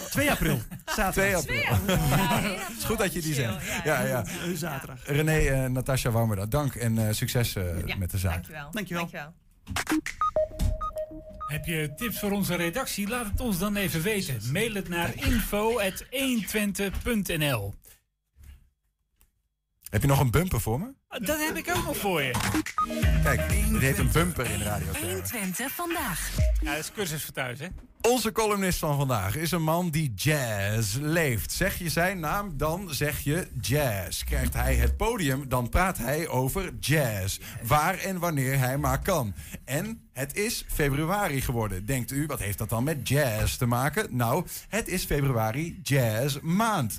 2 april. Zaterdag. 2 april. Het is goed dat je die zegt. Ja, ja. Eh, Zaterdag. René en Natasja Warmerda, dank en eh, succes eh, Ja, met de zaak. Dankjewel. Dankjewel. Heb je tips voor onze redactie? Laat het ons dan even weten. Mail het naar info.120.nl Heb je nog een bumper voor me? Dat heb ik ook nog voor je. Kijk, dit heet een bumper in radio. 120 vandaag. Ja, dat is cursus voor thuis, hè? Onze columnist van vandaag is een man die jazz leeft. Zeg je zijn naam, dan zeg je jazz. Krijgt hij het podium, dan praat hij over jazz. Waar en wanneer hij maar kan. En het is februari geworden. Denkt u, wat heeft dat dan met jazz te maken? Nou, het is februari jazz maand.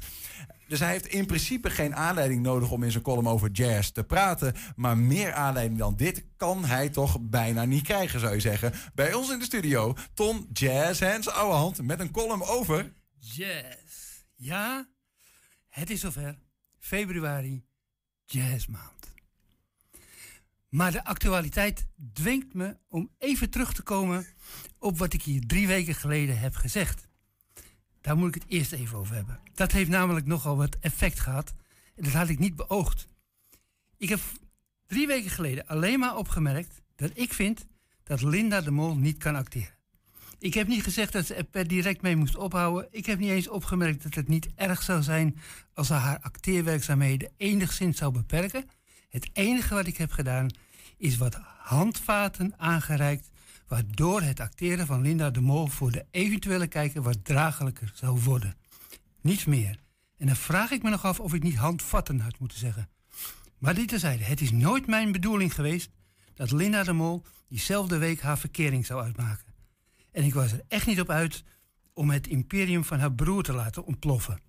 Dus hij heeft in principe geen aanleiding nodig om in zijn column over jazz te praten. Maar meer aanleiding dan dit kan hij toch bijna niet krijgen, zou je zeggen. Bij ons in de studio, Ton Jazz Hands Ouwehand met een column over... Jazz. Ja, het is zover. Februari, jazzmaand. Maar de actualiteit dwingt me om even terug te komen op wat ik hier drie weken geleden heb gezegd. Daar moet ik het eerst even over hebben. Dat heeft namelijk nogal wat effect gehad. En dat had ik niet beoogd. Ik heb drie weken geleden alleen maar opgemerkt dat ik vind dat Linda de Mol niet kan acteren. Ik heb niet gezegd dat ze er per direct mee moest ophouden. Ik heb niet eens opgemerkt dat het niet erg zou zijn als ze haar acteerwerkzaamheden enigszins zou beperken. Het enige wat ik heb gedaan is wat handvaten aangereikt, waardoor het acteren van Linda de Mol voor de eventuele kijker wat draaglijker zou worden. Niets meer. En dan vraag ik me nog af of ik niet handvatten had moeten zeggen. Maar dit terzijde, het is nooit mijn bedoeling geweest dat Linda de Mol diezelfde week haar verkering zou uitmaken. En ik was er echt niet op uit om het imperium van haar broer te laten ontploffen.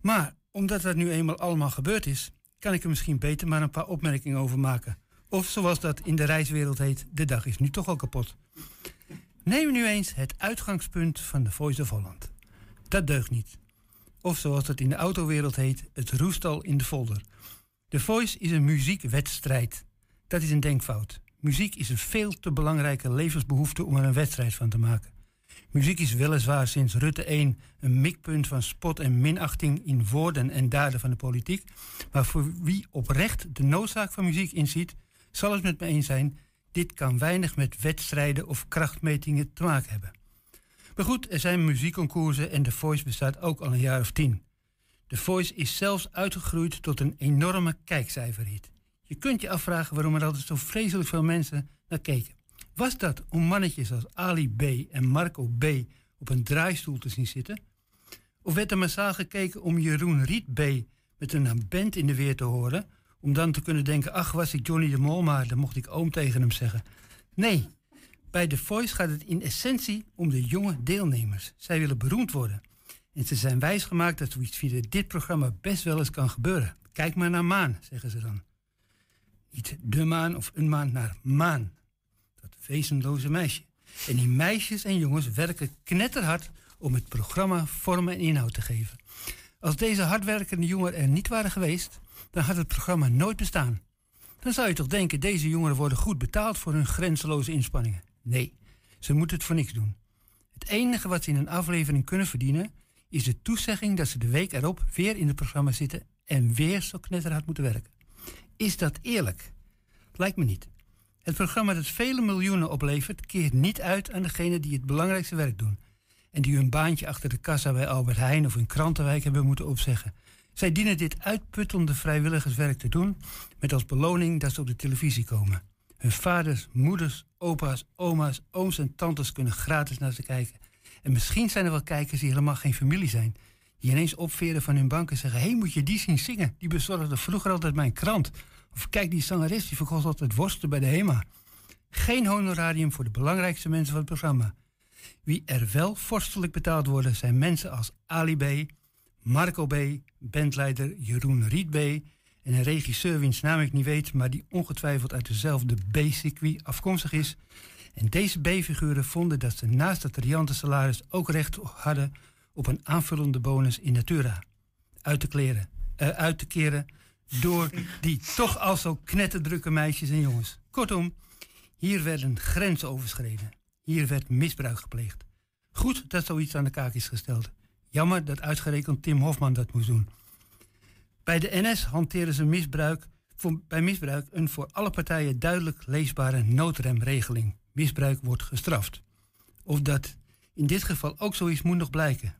Maar omdat dat nu eenmaal allemaal gebeurd is, kan ik er misschien beter maar een paar opmerkingen over maken. Of zoals dat in de reiswereld heet, de dag is nu toch al kapot. Neem nu eens het uitgangspunt van de Voice of Holland. Dat deugt niet. Of zoals het in de autowereld heet, het roest al in de folder. De Voice is een muziekwedstrijd. Dat is een denkfout. Muziek is een veel te belangrijke levensbehoefte om er een wedstrijd van te maken. Muziek is weliswaar sinds Rutte 1 een mikpunt van spot en minachting in woorden en daden van de politiek. Maar voor wie oprecht de noodzaak van muziek inziet, zal het met me eens zijn: dit kan weinig met wedstrijden of krachtmetingen te maken hebben. Maar goed, er zijn muziekconcoursen en The Voice bestaat ook al een jaar of tien. The Voice is zelfs uitgegroeid tot een enorme kijkcijferhit. Je kunt je afvragen waarom er altijd zo vreselijk veel mensen naar keken. Was dat om mannetjes als Ali B. en Marco B. op een draaistoel te zien zitten? Of werd er massaal gekeken om Jeroen Riet B. met een band in de weer te horen? Om dan te kunnen denken, ach was ik Johnny de Mol, maar dan mocht ik oom tegen hem zeggen. Nee, bij The Voice gaat het in essentie om de jonge deelnemers. Zij willen beroemd worden. En ze zijn wijsgemaakt dat zoiets via dit programma best wel eens kan gebeuren. Kijk maar naar Maan, zeggen ze dan. Niet de maan of een maan, naar Maan. Dat wezenloze meisje. En die meisjes en jongens werken knetterhard om het programma vorm en inhoud te geven. Als deze hardwerkende jongeren er niet waren geweest, dan had het programma nooit bestaan. Dan zou je toch denken, deze jongeren worden goed betaald voor hun grenzeloze inspanningen. Nee, ze moeten het voor niks doen. Het enige wat ze in een aflevering kunnen verdienen, is de toezegging dat ze de week erop weer in het programma zitten en weer zo knetterhard moeten werken. Is dat eerlijk? Lijkt me niet. Het programma dat vele miljoenen oplevert, keert niet uit aan degenen die het belangrijkste werk doen. En die hun baantje achter de kassa bij Albert Heijn of in Krantenwijk hebben moeten opzeggen. Zij dienen dit uitputtende vrijwilligerswerk te doen met als beloning dat ze op de televisie komen. Hun vaders, moeders, opa's, oma's, ooms en tantes kunnen gratis naar ze kijken. En misschien zijn er wel kijkers die helemaal geen familie zijn. Die ineens opveren van hun bank en zeggen... hé, hey, moet je die zien zingen? Die bezorgde vroeger altijd mijn krant. Of kijk, die zangeres die verkocht altijd worsten bij de HEMA. Geen honorarium voor de belangrijkste mensen van het programma. Wie er wel vorstelijk betaald worden... zijn mensen als Ali B., Marco B., bandleider Jeroen Riet B... en een regisseur wiens naam ik niet weet... maar die ongetwijfeld uit dezelfde B-circuit afkomstig is... En deze B-figuren vonden dat ze naast het riante salaris ook recht hadden op een aanvullende bonus in Natura. Uit te, kleren, eh, uit te keren door die toch al zo knetterdrukke meisjes en jongens. Kortom, Hier werden grenzen overschreden. Hier werd misbruik gepleegd. Goed dat zoiets aan de kaak is gesteld. Jammer dat uitgerekend Tim Hofman dat moest doen. Bij de NS hanteren ze misbruik, bij misbruik een voor alle partijen duidelijk leesbare noodremregeling. Misbruik wordt gestraft. Of dat in dit geval ook zo is, moet nog blijken.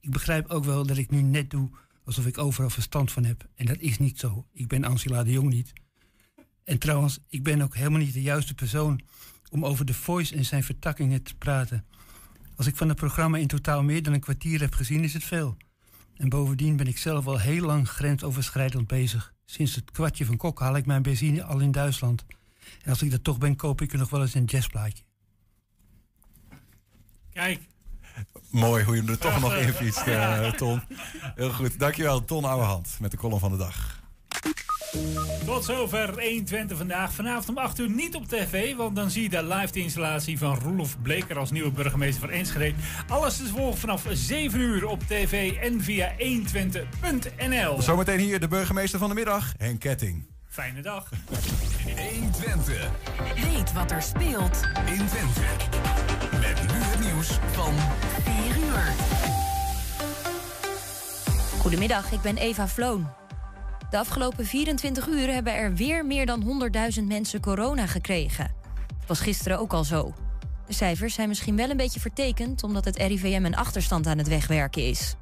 Ik begrijp ook wel dat ik nu net doe alsof ik overal verstand van heb. En dat is niet zo. Ik ben Angela de Jong niet. En trouwens, ik ben ook helemaal niet de juiste persoon om over de Voice en zijn vertakkingen te praten. Als ik van het programma in totaal meer dan een kwartier heb gezien, is het veel. En bovendien ben ik zelf al heel lang grensoverschrijdend bezig. Sinds het kwartje van Kok haal ik mijn benzine al in Duitsland. En als ik dat toch ben, koop ik er nog wel eens een jazzplaatje. Kijk. Mooi hoe je hem er toch nog in fietst, eh, Ton. Heel goed. Dankjewel, Ton Ouwehand met de column van de dag. Tot zover 120 vandaag. Vanavond om 8 uur niet op tv, want dan zie je daar live de installatie van Roelof Bleker als nieuwe burgemeester van Enschede. Alles te volgen vanaf 7 uur op tv en via 120.nl. Zometeen hier de burgemeester van de middag, Henk Ketting. Fijne dag. 120. Weet wat er speelt in Twente. Met nu het nieuws van 4 uur. Goedemiddag, ik ben Eva Vloon. De afgelopen 24 uur hebben er weer meer dan 100.000 mensen corona gekregen. Het was gisteren ook al zo. De cijfers zijn misschien wel een beetje vertekend omdat het RIVM een achterstand aan het wegwerken is.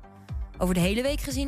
Over de hele week gezien